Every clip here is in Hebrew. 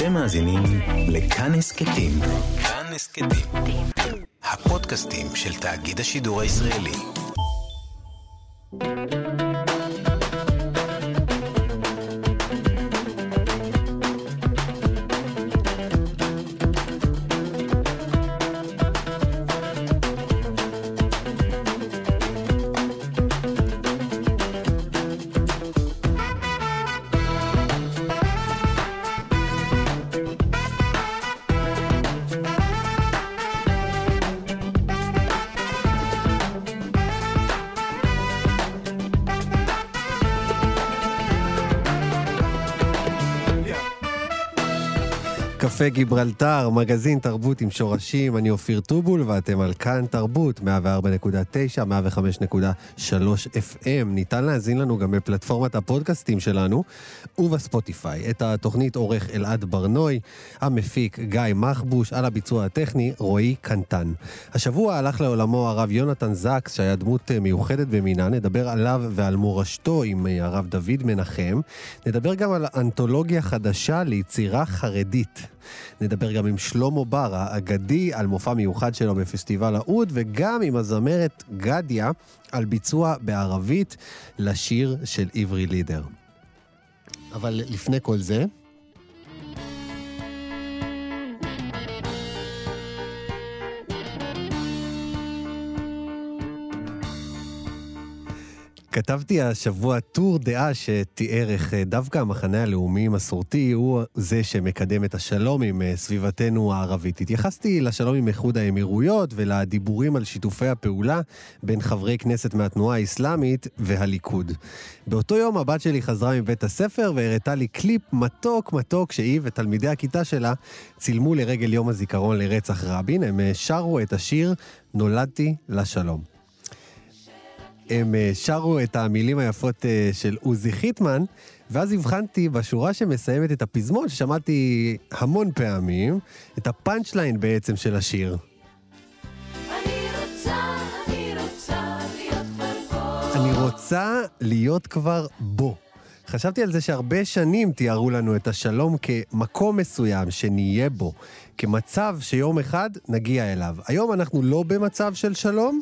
אתם מאזינים לכאן הסכתים. כאן הסכתים. הפודקאסטים של תאגיד השידור הישראלי. קפה גיברלטר, מגזין תרבות עם שורשים, אני אופיר טובול ואתם על כאן תרבות, 104.9, 105.3 FM. ניתן להאזין לנו גם בפלטפורמת הפודקאסטים שלנו ובספוטיפיי. את התוכנית עורך אלעד ברנוי, המפיק גיא מחבוש, על הביצוע הטכני רועי קנטן. השבוע הלך לעולמו הרב יונתן זקס, שהיה דמות מיוחדת במינה, נדבר עליו ועל מורשתו עם הרב דוד מנחם. נדבר גם על אנתולוגיה חדשה ליצירה חרדית. נדבר גם עם שלמה בר, האגדי, על מופע מיוחד שלו בפסטיבל האוד, וגם עם הזמרת גדיה, על ביצוע בערבית לשיר של עברי לידר. אבל לפני כל זה, כתבתי השבוע טור דעה שתיאר איך אה, דווקא המחנה הלאומי-מסורתי הוא זה שמקדם את השלום עם אה, סביבתנו הערבית. התייחסתי לשלום עם איחוד האמירויות ולדיבורים על שיתופי הפעולה בין חברי כנסת מהתנועה האסלאמית והליכוד. באותו יום הבת שלי חזרה מבית הספר והראתה לי קליפ מתוק מתוק שהיא ותלמידי הכיתה שלה צילמו לרגל יום הזיכרון לרצח רבין. הם אה, שרו את השיר "נולדתי לשלום". הם אה, שרו את המילים היפות אה, של עוזי חיטמן, ואז הבחנתי בשורה שמסיימת את הפזמון, ששמעתי המון פעמים, את הפאנצ' ליין בעצם של השיר. אני רוצה להיות כבר בו. חשבתי על זה שהרבה שנים תיארו לנו את השלום כמקום מסוים שנהיה בו, כמצב שיום אחד נגיע אליו. היום אנחנו לא במצב של שלום,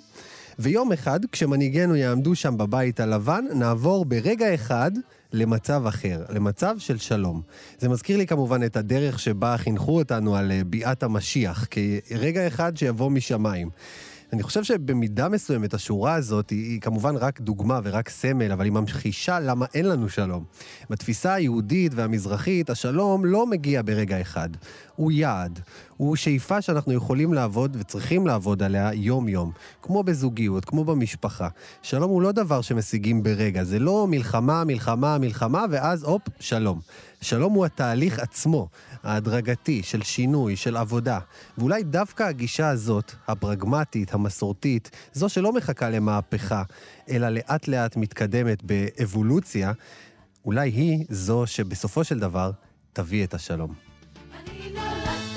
ויום אחד, כשמנהיגינו יעמדו שם בבית הלבן, נעבור ברגע אחד למצב אחר, למצב של שלום. זה מזכיר לי כמובן את הדרך שבה חינכו אותנו על אה, ביאת המשיח, כרגע אחד שיבוא משמיים. אני חושב שבמידה מסוימת השורה הזאת היא, היא כמובן רק דוגמה ורק סמל, אבל היא ממחישה למה אין לנו שלום. בתפיסה היהודית והמזרחית, השלום לא מגיע ברגע אחד. הוא יעד, הוא שאיפה שאנחנו יכולים לעבוד וצריכים לעבוד עליה יום-יום. כמו בזוגיות, כמו במשפחה. שלום הוא לא דבר שמשיגים ברגע, זה לא מלחמה, מלחמה, מלחמה, ואז הופ, שלום. שלום הוא התהליך עצמו, ההדרגתי, של שינוי, של עבודה. ואולי דווקא הגישה הזאת, הפרגמטית, המסורתית, זו שלא מחכה למהפכה, אלא לאט לאט מתקדמת באבולוציה, אולי היא זו שבסופו של דבר תביא את השלום. אני נולדתי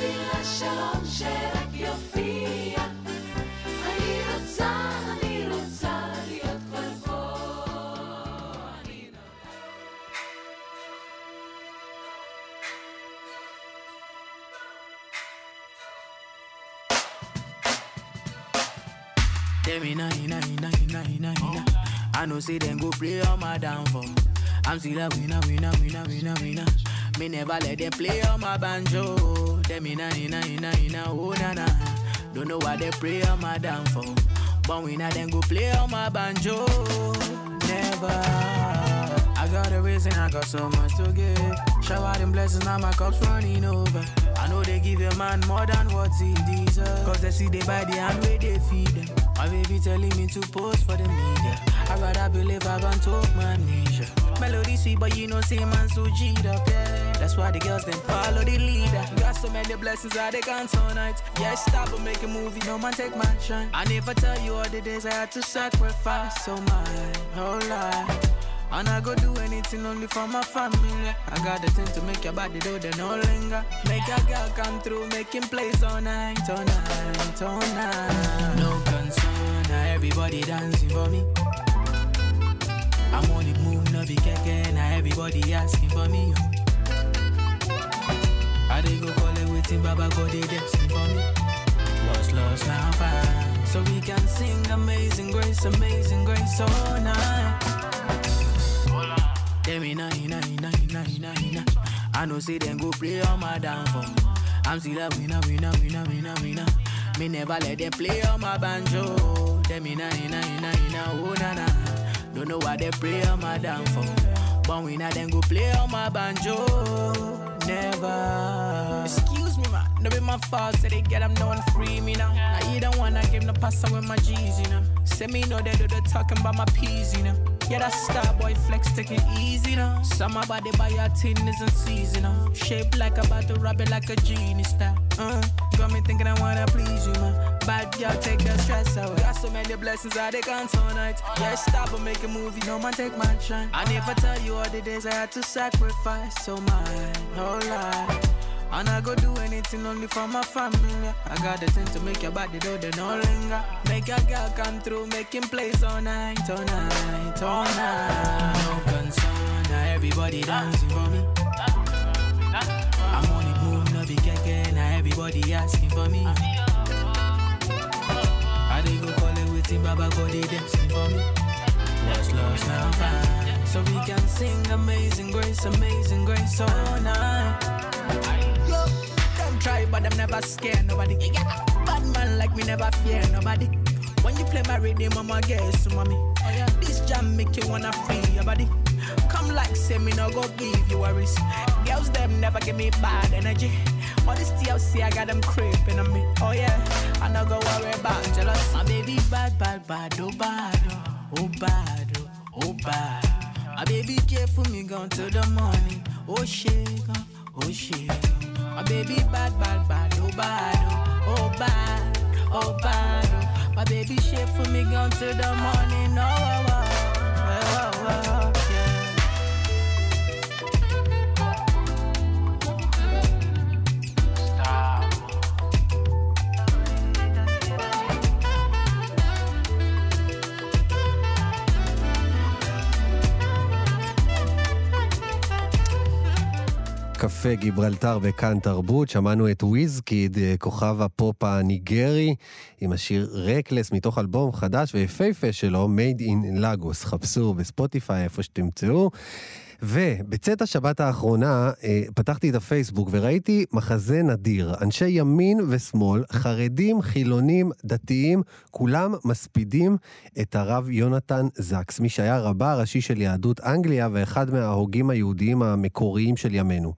Tell me nine, nine, nine, nine, nine, nine. I know say them go play on my downfall. I'm still a winner, winner, winner, winner, winner. Me never let them play on my banjo. Me nine, nine, nine, nine, oh na na. Don't know why they play on my downfall. But winner them go play on my banjo. Never. I got a reason, I got so much to give. Shower them blessings, now my cup's running over. I know they give a man more than what he deserves. Cause they see they buy the hand they feed them. My baby telling me to post for the media. I rather believe I can talk my nature. Melody sweet, but you know, say man so G'd up, yeah. That's why the girls then follow the leader. Got so many blessings that they can't tonight. Yeah, stop and make a movie, no man take my shine. I never tell you all the days I had to sacrifice so my oh whole life. And I go do anything only for my family. I got the thing to make your body do the no linger. Make a girl come through, making plays all night, all night, all night. No everybody dancing for me. I'm on the move, no be keke, now everybody asking for me. I dey go call it waiting, Baba God did destined for me. Was lost now found. So we can sing amazing grace, amazing grace all night. Them inna inna inna inna inna inna. I know say them go play on my down downfall. I'm still a winner, winner, winner, winner, winner. Me never let them play on my banjo. Them inna inna inna inna oh na na. Don't know why they play on my downfall. But we winner them go play on my banjo. Never. Excuse me, man. No be my fault. Say they get them no one free me now. Don't wanna give no pass with my G's, you know. Say me know they do the talking about my peas, you know. Yeah, that star boy flex take it easy now. Some about they buy your tin isn't seasonal. Shaped like a to rub it like a genie style. Uh, got me thinking I wanna please you, man. Bad girl, take the stress out. Got so many blessings I they can't tonight. Yeah, stop and make a movie, no man take my shine. I never tell you all the days I had to sacrifice. So my whole life. And I go do anything only for my family. I got the thing to make your body do the no linger. Make your girl come through, making plays all night, all night, all night. No concern, now everybody dancing for me. I'm on it move, no be keke, now everybody asking for me. I dey go call it waiting, Baba God they dancing for me. Lost, lost, now found. So we can sing amazing grace, amazing grace all night. But them never scare nobody. Yeah, bad man like me never fear nobody. When you play my rhythm, I'ma guess, mommy. Oh, yeah. This jam make you wanna free your body. Come like say me no go give you worries. Girls them never give me bad energy. All this TLC I got them creeping on me. Oh yeah, I no go worry about jealous. My baby bad, bad, bad, oh bad, oh, oh bad, oh, oh bad. My baby care for me gone to the morning. Oh shit, oh, shit. My baby bad, bad, bad, oh bad, oh, oh bad, oh bad. Oh. My baby shit for me gone to the morning. Oh, oh, oh, oh, oh, oh קפה גיברלטר בכאן תרבות, שמענו את וויזקיד, אה, כוכב הפופ הניגרי, עם השיר רקלס מתוך אלבום חדש ויפהפה שלו, Made in Lagos. חפשו בספוטיפיי איפה שתמצאו. ובצאת השבת האחרונה אה, פתחתי את הפייסבוק וראיתי מחזה נדיר. אנשי ימין ושמאל, חרדים, חילונים, דתיים, כולם מספידים את הרב יונתן זקס, מי שהיה רבה הראשי של יהדות אנגליה ואחד מההוגים היהודיים המקוריים של ימינו.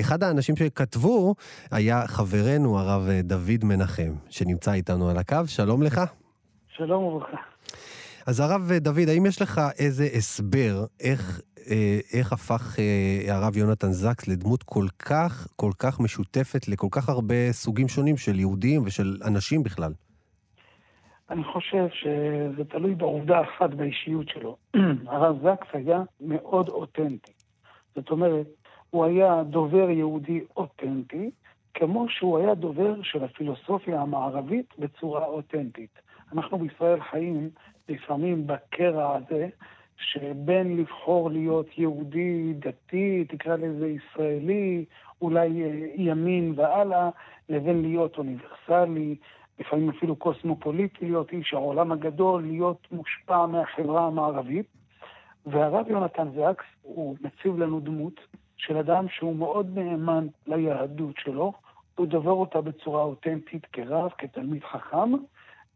אחד האנשים שכתבו היה חברנו הרב דוד מנחם, שנמצא איתנו על הקו. שלום לך. שלום וברכה. אז הרב דוד, האם יש לך איזה הסבר איך, אה, איך הפך אה, הרב יונתן זקס לדמות כל כך, כל כך משותפת לכל כך הרבה סוגים שונים של יהודים ושל אנשים בכלל? אני חושב שזה תלוי בעובדה אחת באישיות שלו. הרב זקס היה מאוד אותנטי. זאת אומרת, הוא היה דובר יהודי אותנטי, כמו שהוא היה דובר של הפילוסופיה המערבית בצורה אותנטית. אנחנו בישראל חיים לפעמים בקרע הזה, שבין לבחור להיות יהודי, דתי, תקרא לזה ישראלי, אולי ימין והלאה, לבין להיות אוניברסלי, לפעמים אפילו קוסמופוליטי, להיות איש העולם הגדול, להיות מושפע מהחברה המערבית. והרב יונתן זקס, הוא מציב לנו דמות של אדם שהוא מאוד נאמן ליהדות שלו, הוא דובר אותה בצורה אותנטית כרב, כתלמיד חכם,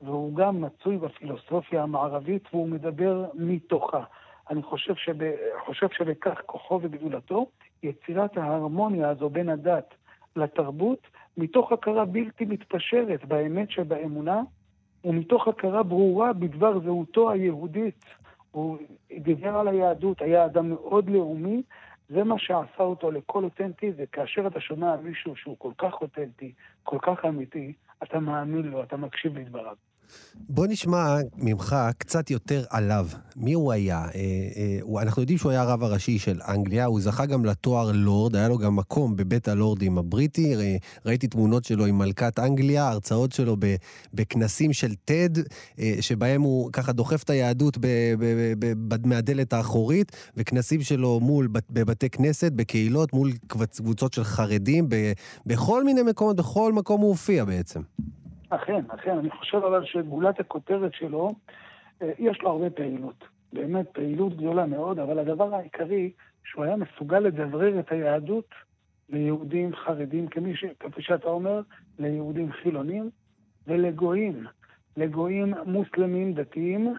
והוא גם מצוי בפילוסופיה המערבית והוא מדבר מתוכה. אני חושב, שב, חושב שבכך כוחו וגדולתו, יצירת ההרמוניה הזו בין הדת לתרבות, מתוך הכרה בלתי מתפשרת באמת שבאמונה, ומתוך הכרה ברורה בדבר זהותו היהודית. הוא דיבר על היהדות, היה אדם מאוד לאומי, זה מה שעשה אותו לכל אותנטי, וכאשר אתה שומע מישהו שהוא כל כך אותנטי, כל כך אמיתי, אתה מאמין לו, אתה מקשיב לדבריו. בוא נשמע ממך קצת יותר עליו. מי הוא היה? אה, אה, אנחנו יודעים שהוא היה הרב הראשי של אנגליה, הוא זכה גם לתואר לורד, היה לו גם מקום בבית הלורדים הבריטי. ראיתי תמונות שלו עם מלכת אנגליה, הרצאות שלו בכנסים של אה, שבהם הוא ככה דוחף את היהדות מהדלת האחורית, וכנסים שלו מול, בבתי כנסת, בקהילות, מול קבוצות של חרדים, בכל מיני מקומות, בכל מקום הוא הופיע בעצם. אכן, אכן. אני חושב אבל שגולת הכותרת שלו, אה, יש לו הרבה פעילות. באמת פעילות גדולה מאוד, אבל הדבר העיקרי, שהוא היה מסוגל לדברר את היהדות ליהודים חרדים, כמי ש... כפי שאתה אומר, ליהודים חילונים ולגויים. לגויים מוסלמים דתיים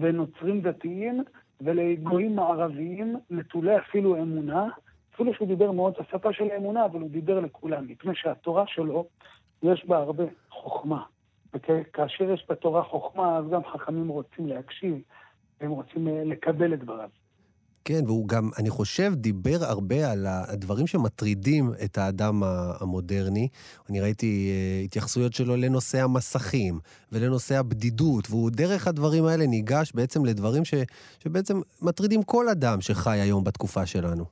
ונוצרים דתיים ולגויים מערביים, נטולי אפילו אמונה, אפילו שהוא דיבר מאוד השפה של האמונה, אבל הוא דיבר לכולם, מפני שהתורה שלו, יש בה הרבה חוכמה. וכאשר יש בתורה חוכמה, אז גם חכמים רוצים להקשיב, והם רוצים אה, לקבל את דבריו. כן, והוא גם, אני חושב, דיבר הרבה על הדברים שמטרידים את האדם המודרני. אני ראיתי uh, התייחסויות שלו לנושא המסכים ולנושא הבדידות, והוא דרך הדברים האלה ניגש בעצם לדברים ש, שבעצם מטרידים כל אדם שחי היום בתקופה שלנו.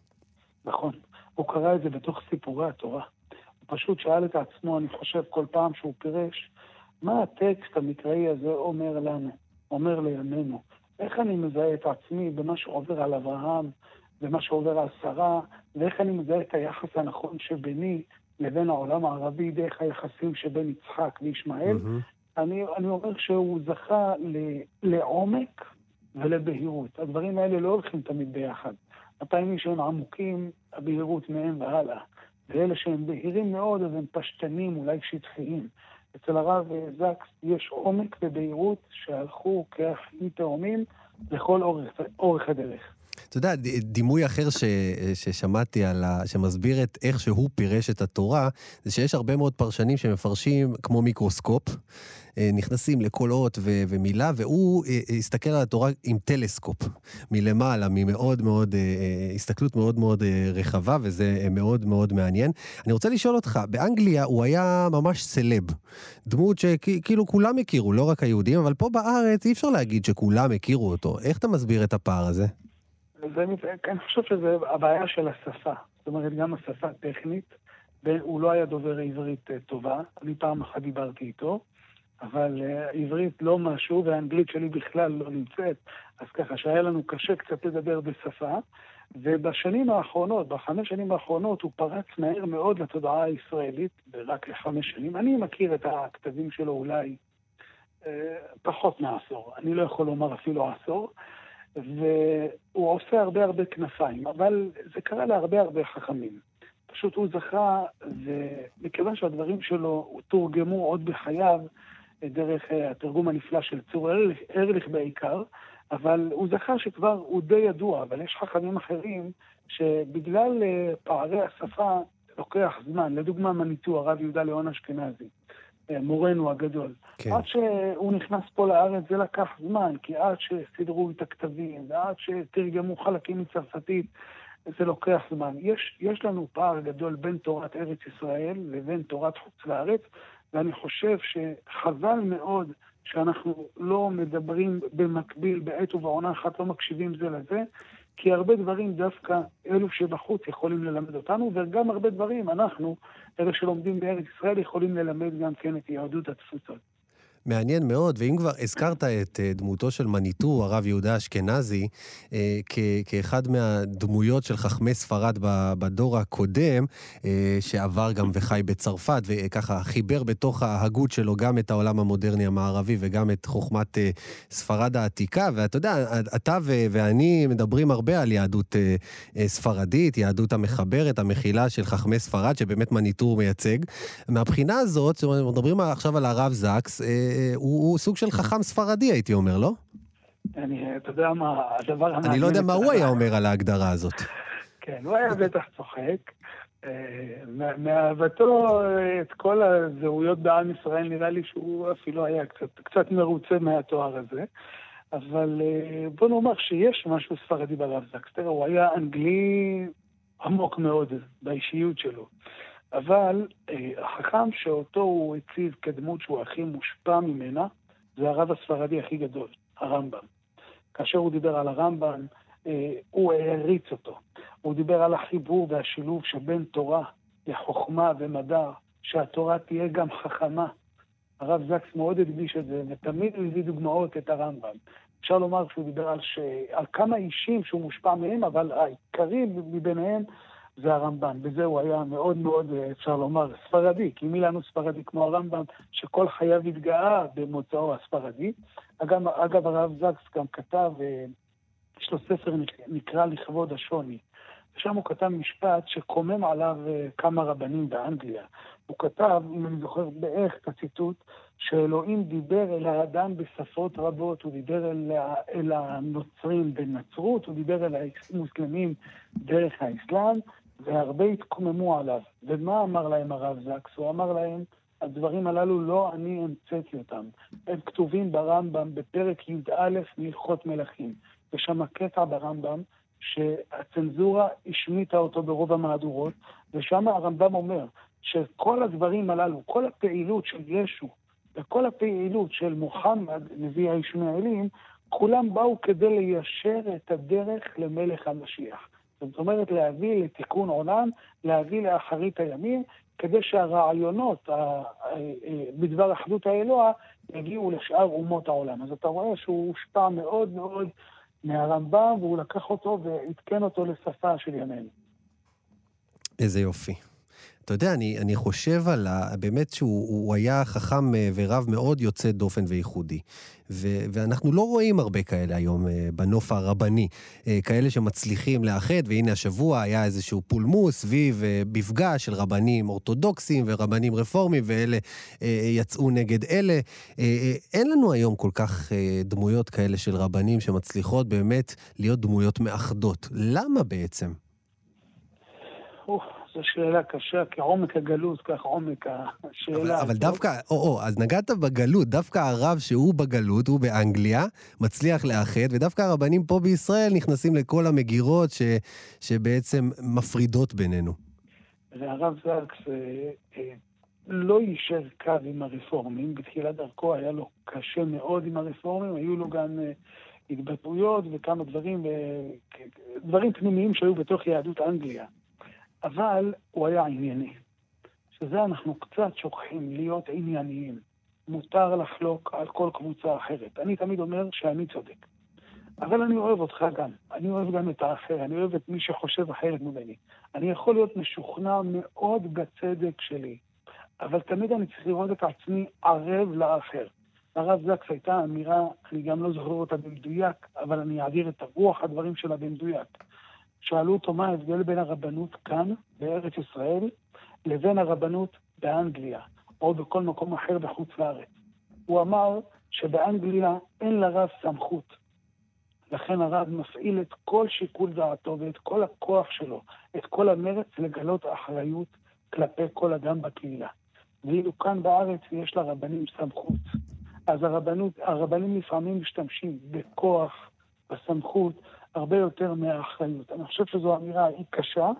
נכון. הוא קרא את זה בתוך סיפורי התורה. פשוט שאל את עצמו, אני חושב, כל פעם שהוא פירש, מה הטקסט המקראי הזה אומר לנו, אומר לימינו? איך אני מזהה את עצמי במה שעובר על אברהם, במה שעובר על שרה, ואיך אני מזהה את היחס הנכון שביני לבין העולם הערבי דרך היחסים שבין יצחק וישמעאל. Mm-hmm. אני, אני אומר שהוא זכה ל, לעומק ולבהירות. הדברים האלה לא הולכים תמיד ביחד. הפעמים שהם עמוקים, הבהירות מהם והלאה. ואלה שהם בהירים מאוד, אז הם פשטנים, אולי שטחיים. אצל הרב זקס יש עומק ובהירות שהלכו כאחים תאומים לכל אורך, אורך הדרך. אתה יודע, דימוי אחר ש, ששמעתי על ה... שמסביר את איך שהוא פירש את התורה, זה שיש הרבה מאוד פרשנים שמפרשים כמו מיקרוסקופ, אה, נכנסים לכל אות ו- ומילה, והוא אה, אה, הסתכל על התורה עם טלסקופ, מלמעלה, ממאוד מאוד, הסתכלות מאוד מאוד רחבה, וזה מאוד מאוד מעניין. אני רוצה לשאול אותך, באנגליה הוא היה ממש סלב, דמות שכאילו כולם הכירו, לא רק היהודים, אבל פה בארץ אי אפשר להגיד שכולם הכירו אותו. איך אתה מסביר את הפער הזה? זה, אני חושב שזה הבעיה של השפה. זאת אומרת, גם השפה הטכנית, הוא לא היה דובר עברית טובה, אני פעם אחת דיברתי איתו, אבל uh, עברית לא משהו, והאנגלית שלי בכלל לא נמצאת, אז ככה שהיה לנו קשה קצת לדבר בשפה. ובשנים האחרונות, בחמש שנים האחרונות, הוא פרץ מהר מאוד לתודעה הישראלית, רק לחמש שנים. אני מכיר את הכתבים שלו אולי אה, פחות מעשור, אני לא יכול לומר אפילו עשור, והוא עושה הרבה הרבה כנפיים, אבל זה קרה להרבה הרבה חכמים. פשוט הוא זכה, ומכיוון שהדברים שלו תורגמו עוד בחייו, דרך אה, התרגום הנפלא של צור ארליך, בעיקר, אבל הוא זכה שכבר הוא די ידוע, אבל יש חכמים אחרים שבגלל אה, פערי השפה לוקח זמן. לדוגמה, מניטו, הרב יהודה ליאון אשכנזי, מורנו הגדול. כן. עד שהוא נכנס פה לארץ זה לקח זמן, כי עד שסידרו את הכתבים, ועד שתרגמו חלקים מצרפתית, זה לוקח זמן. יש, יש לנו פער גדול בין תורת ארץ ישראל לבין תורת חוץ לארץ, ואני חושב שחבל מאוד שאנחנו לא מדברים במקביל בעת ובעונה אחת, לא מקשיבים זה לזה, כי הרבה דברים דווקא אלו שבחוץ יכולים ללמד אותנו, וגם הרבה דברים אנחנו, אלה שלומדים בארץ ישראל, יכולים ללמד גם כן את יהדות התפוצות. מעניין מאוד, ואם כבר הזכרת את אה, דמותו של מניטו, הרב יהודה אשכנזי, אה, כאחד מהדמויות של חכמי ספרד בדור הקודם, אה, שעבר גם וחי בצרפת, וככה חיבר בתוך ההגות שלו גם את העולם המודרני המערבי וגם את חוכמת ספרד העתיקה. ואתה יודע, אתה ואני מדברים הרבה על יהדות ספרדית, יהדות המחברת, המכילה של חכמי ספרד, שבאמת מניטו מייצג. מהבחינה הזאת, זאת אומרת, מדברים עכשיו על הרב זקס, הוא, הוא סוג של חכם ספרדי, הייתי אומר, לא? אני, אתה יודע מה, הדבר המעניין... אני לא יודע מה הוא היה אומר על ההגדרה הזאת. כן, הוא היה בטח צוחק. אה, מאהבתו את כל הזהויות בעם ישראל, נראה לי שהוא אפילו היה קצת, קצת מרוצה מהתואר הזה. אבל אה, בוא נאמר שיש משהו ספרדי ברב זקסטר, הוא היה אנגלי עמוק מאוד באישיות שלו. אבל אה, החכם שאותו הוא הציב כדמות שהוא הכי מושפע ממנה, זה הרב הספרדי הכי גדול, הרמב"ם. כאשר הוא דיבר על הרמב"ם, אה, הוא העריץ אותו. הוא דיבר על החיבור והשילוב שבין תורה לחוכמה ומדע, שהתורה תהיה גם חכמה. הרב זקס מאוד הדגיש את זה, ותמיד הוא הביא דוגמאות את הרמב"ם. אפשר לומר שהוא דיבר על, ש... על כמה אישים שהוא מושפע מהם, אבל העיקרים מביניהם זה הרמב"ן. בזה הוא היה מאוד מאוד, אפשר לומר, ספרדי, כי מי לנו ספרדי כמו הרמב"ם, שכל חייו התגאה במוצאו הספרדי. אגב, אגב הרב זקס גם כתב, אה, יש לו ספר נקרא לכבוד השוני. ושם הוא כתב משפט שקומם עליו אה, כמה רבנים באנגליה. הוא כתב, אם אני זוכר בערך את הציטוט, שאלוהים דיבר אל האדם בשפות רבות, הוא דיבר אל, אל הנוצרים בנצרות, הוא דיבר אל המוסלמים דרך האסלאם, והרבה התקוממו עליו. ומה אמר להם הרב זקס? הוא אמר להם, הדברים הללו לא אני המצאתי אותם. הם כתובים ברמב"ם בפרק י"א מהלכות מלכים. ושם הקטע ברמב"ם שהצנזורה השמיטה אותו ברוב המהדורות, ושם הרמב"ם אומר שכל הדברים הללו, כל הפעילות של ישו וכל הפעילות של מוחמד, נביא הישמעאלים, כולם באו כדי ליישר את הדרך למלך המשיח. זאת אומרת, להביא לתיקון עולם, להביא לאחרית הימים, כדי שהרעיונות בדבר אחדות האלוה יגיעו לשאר אומות העולם. אז אתה רואה שהוא הושפע מאוד מאוד מהרמב"ם, והוא לקח אותו ועדכן אותו לשפה של ימינו. איזה יופי. אתה יודע, אני, אני חושב על ה... באמת שהוא היה חכם אה, ורב מאוד יוצא דופן וייחודי. ו, ואנחנו לא רואים הרבה כאלה היום אה, בנוף הרבני. אה, כאלה שמצליחים לאחד, והנה השבוע היה איזשהו פולמוס סביב מפגש של רבנים אורתודוקסים ורבנים רפורמים, ואלה יצאו נגד אלה. אין לנו היום כל כך דמויות כאלה של רבנים שמצליחות באמת להיות דמויות מאחדות. למה בעצם? זו שאלה קשה, כעומק הגלות, כך עומק השאלה. אבל, אבל דווקא, או, או, אז נגעת בגלות, דווקא הרב שהוא בגלות, הוא באנגליה, מצליח לאחד, ודווקא הרבנים פה בישראל נכנסים לכל המגירות ש, שבעצם מפרידות בינינו. והרב זקס אה, אה, לא יישר קו עם הרפורמים, בתחילת דרכו היה לו קשה מאוד עם הרפורמים, היו לו גם... אה, התבטאויות וכמה דברים, דברים פנימיים שהיו בתוך יהדות אנגליה. אבל הוא היה ענייני. שזה אנחנו קצת שוכחים, להיות ענייניים. מותר לחלוק על כל קבוצה אחרת. אני תמיד אומר שאני צודק. אבל אני אוהב אותך גם. אני אוהב גם את האחר, אני אוהב את מי שחושב אחרת ממני. אני יכול להיות משוכנע מאוד בצדק שלי, אבל תמיד אני צריך לראות את עצמי ערב לאחר. לרב זקס הייתה אמירה, אני גם לא זוכר אותה במדויק, אבל אני אעביר את הרוח הדברים שלה במדויק. שאלו אותו מה ההבדל בין הרבנות כאן, בארץ ישראל, לבין הרבנות באנגליה, או בכל מקום אחר בחוץ לארץ. הוא אמר שבאנגליה אין לרב סמכות. לכן הרב מפעיל את כל שיקול דעתו ואת כל הכוח שלו, את כל המרץ לגלות אחריות כלפי כל אדם בקהילה. ואילו כאן בארץ יש לרבנים סמכות. אז הרבנות, הרבנים לפעמים משתמשים בכוח, בסמכות, הרבה יותר מהאחריות. אני חושב שזו אמירה, היא קשה,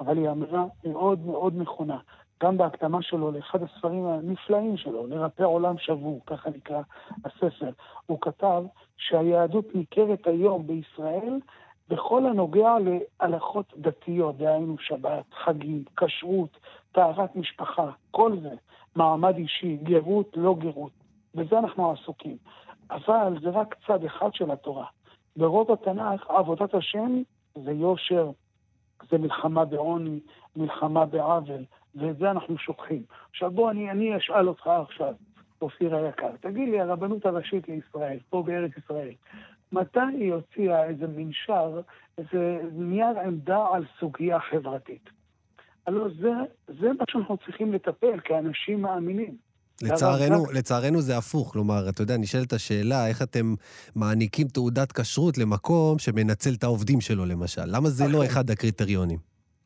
אבל היא אמירה מאוד מאוד נכונה. גם בהקדמה שלו לאחד הספרים הנפלאים שלו, לרפא עולם שבור, ככה נקרא הספר, הוא כתב שהיהדות ניכרת היום בישראל בכל הנוגע להלכות דתיות, דהיינו שבת, חגים, כשרות, טהרת משפחה, כל זה, מעמד אישי, גרות, לא גרות. בזה אנחנו עסוקים. אבל זה רק צד אחד של התורה. ברוב התנ"ך עבודת השם זה יושר, זה מלחמה בעוני, מלחמה בעוול, ואת זה אנחנו שוכחים. עכשיו בוא, אני, אני אשאל אותך עכשיו, אופיר היקר, תגיד לי, הרבנות הראשית לישראל, פה בארץ ישראל, מתי היא הוציאה איזה מנשר, איזה נייר עמדה על סוגיה חברתית? הלוא זה, זה מה שאנחנו צריכים לטפל כאנשים מאמינים. לצערנו, לצערנו זה הפוך. כלומר, אתה יודע, נשאלת השאלה, איך אתם מעניקים תעודת כשרות למקום שמנצל את העובדים שלו, למשל? למה זה לא אחד הקריטריונים?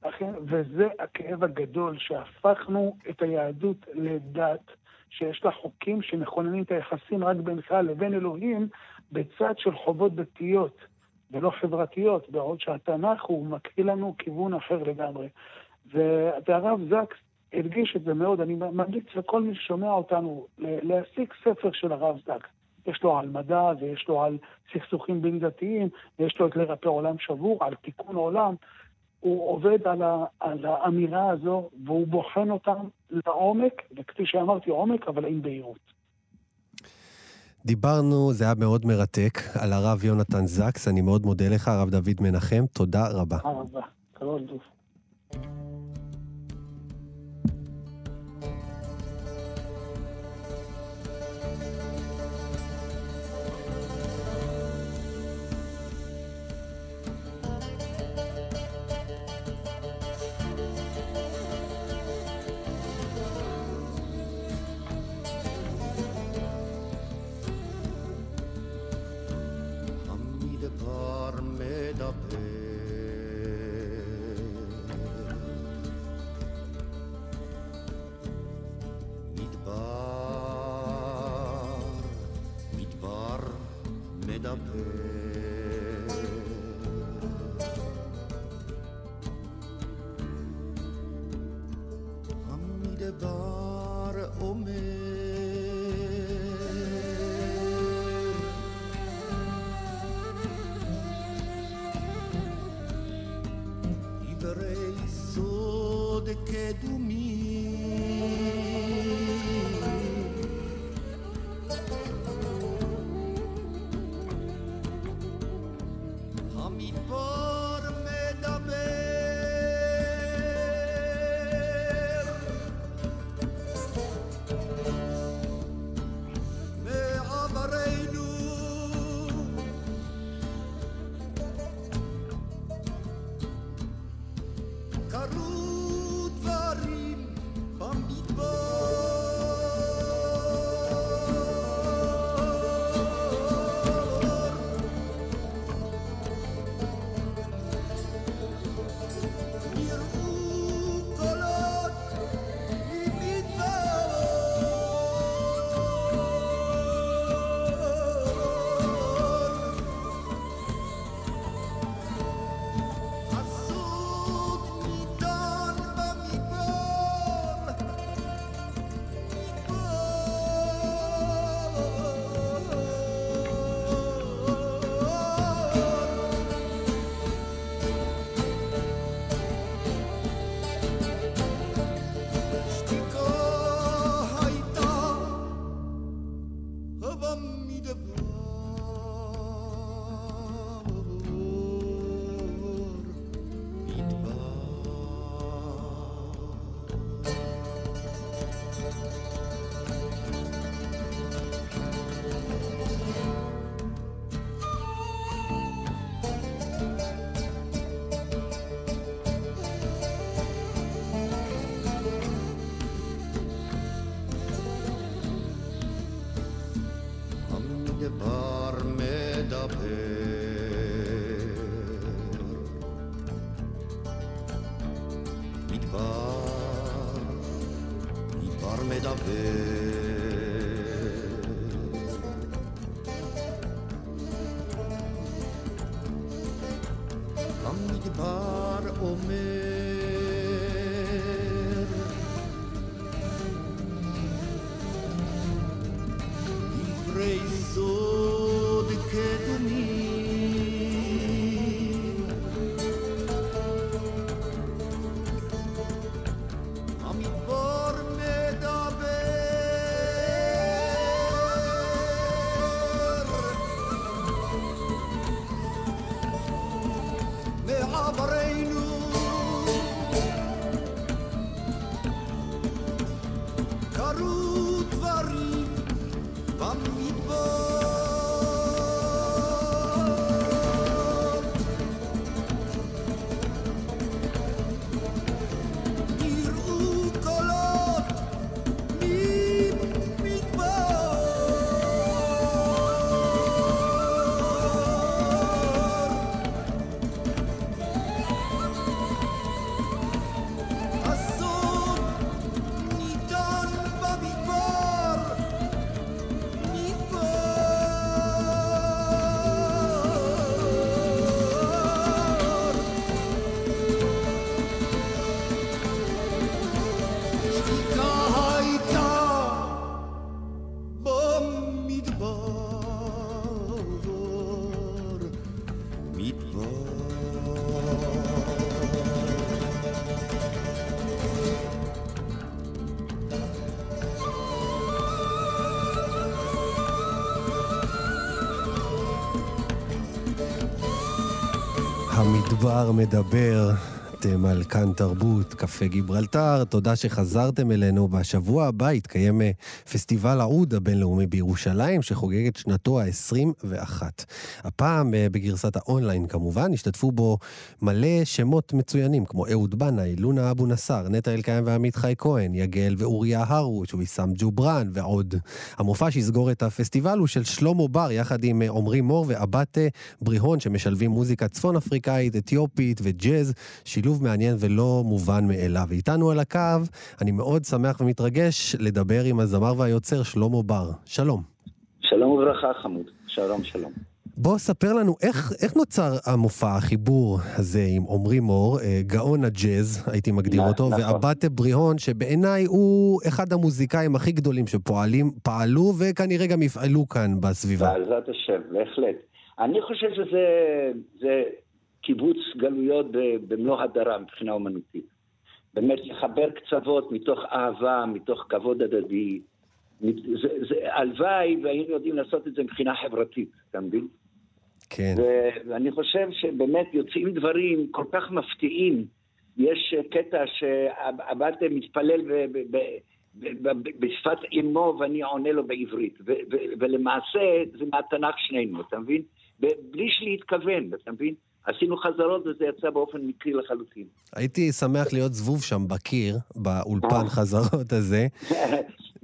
אכן, וזה הכאב הגדול, שהפכנו את היהדות לדת שיש לה חוקים שמכוננים את היחסים רק בינך לבין אלוהים בצד של חובות דתיות ולא חברתיות, בעוד שהתנ"ך הוא מקריא לנו כיוון אחר לגמרי. והרב זקס הדגיש את זה מאוד. אני ממליץ לכל מי ששומע אותנו להשיג ספר של הרב זק. יש לו על מדע ויש לו על סכסוכים בין דתיים, ויש לו את לרפא עולם שבור, על תיקון עולם. הוא עובד על, ה, על האמירה הזו, והוא בוחן אותם לעומק, וכפי שאמרתי, עומק, אבל עם בהירות. דיברנו, זה היה מאוד מרתק, על הרב יונתן זקס. אני מאוד מודה לך, הרב דוד מנחם. תודה רבה. תודה רבה. המדבר אתם על כאן תרבות, קפה גיברלטר, תודה שחזרתם אלינו. בשבוע הבא יתקיים אה, פסטיבל העוד הבינלאומי בירושלים, שחוגג את שנתו ה-21. הפעם, אה, בגרסת האונליין כמובן, השתתפו בו מלא שמות מצוינים, כמו אהוד בנאי, לונה אבו נסאר, נטע אלקיים ועמית חי כהן, יגל ואוריה הרוש, ויסאם ג'ובראן ועוד. המופע שיסגור את הפסטיבל הוא של שלמה בר, יחד עם אה, עמרי מור ואבטה בריהון, שמשלבים מוזיקה צפון אפריקאית, אתיופית וג'אז. שילוב מעניין ולא מובן מאליו. ואיתנו על הקו, אני מאוד שמח ומתרגש לדבר עם הזמר והיוצר שלמה בר. שלום. שלום וברכה חמוד, שלום שלום. בוא ספר לנו איך, איך נוצר המופע, החיבור הזה עם עמרי מור, אה, גאון הג'אז, הייתי מגדיר נכון. אותו, ואבטה בריהון, שבעיניי הוא אחד המוזיקאים הכי גדולים שפועלים, פעלו וכנראה גם יפעלו כאן בסביבה. בעזרת השם, בהחלט. אני חושב שזה זה קיבוץ גלויות במלוא הדרה מבחינה אומנותית. באמת לחבר קצוות מתוך אהבה, מתוך כבוד הדדי. זה, זה, הלוואי והיינו יודעים לעשות את זה מבחינה חברתית, אתה מבין? כן. ואני חושב שבאמת יוצאים דברים כל כך מפתיעים. יש קטע שהבת מתפלל בשפת אמו ואני עונה לו בעברית. ולמעשה זה מהתנ"ך שנינו, אתה מבין? בלי להתכוון, אתה מבין? עשינו חזרות וזה יצא באופן מקרי לחלוטין. הייתי שמח להיות זבוב שם בקיר, באולפן חזרות הזה.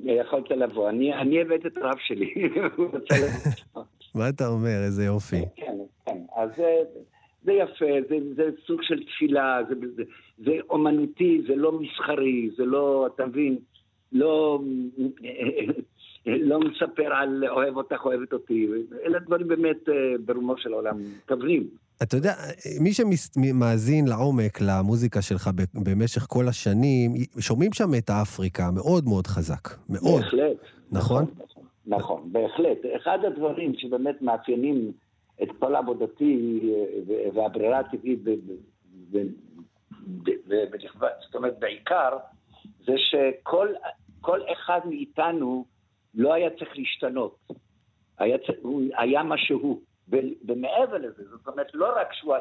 יכולת לבוא. אני, אני הבאתי את הרב שלי. מה אתה אומר? איזה יופי. כן, כן. אז זה, זה יפה, זה, זה סוג של תפילה, זה, זה, זה אומנותי, זה לא מסחרי, זה לא, אתה מבין, לא, לא מספר על אוהב אותך, אוהבת אותי. אלה דברים באמת ברומו של העולם, כוונים. אתה יודע, מי שמאזין לעומק למוזיקה שלך במשך כל השנים, שומעים שם את האפריקה מאוד מאוד חזק. מאוד. בהחלט. נכון? נכון, נכון, בהחלט. אחד הדברים שבאמת מאפיינים את כל עבודתי והברירה הטבעית, זאת אומרת, בעיקר, זה שכל אחד מאיתנו לא היה צריך להשתנות. היה, הוא היה מה שהוא. ומעבר לזה, זאת אומרת, לא רק שהוא,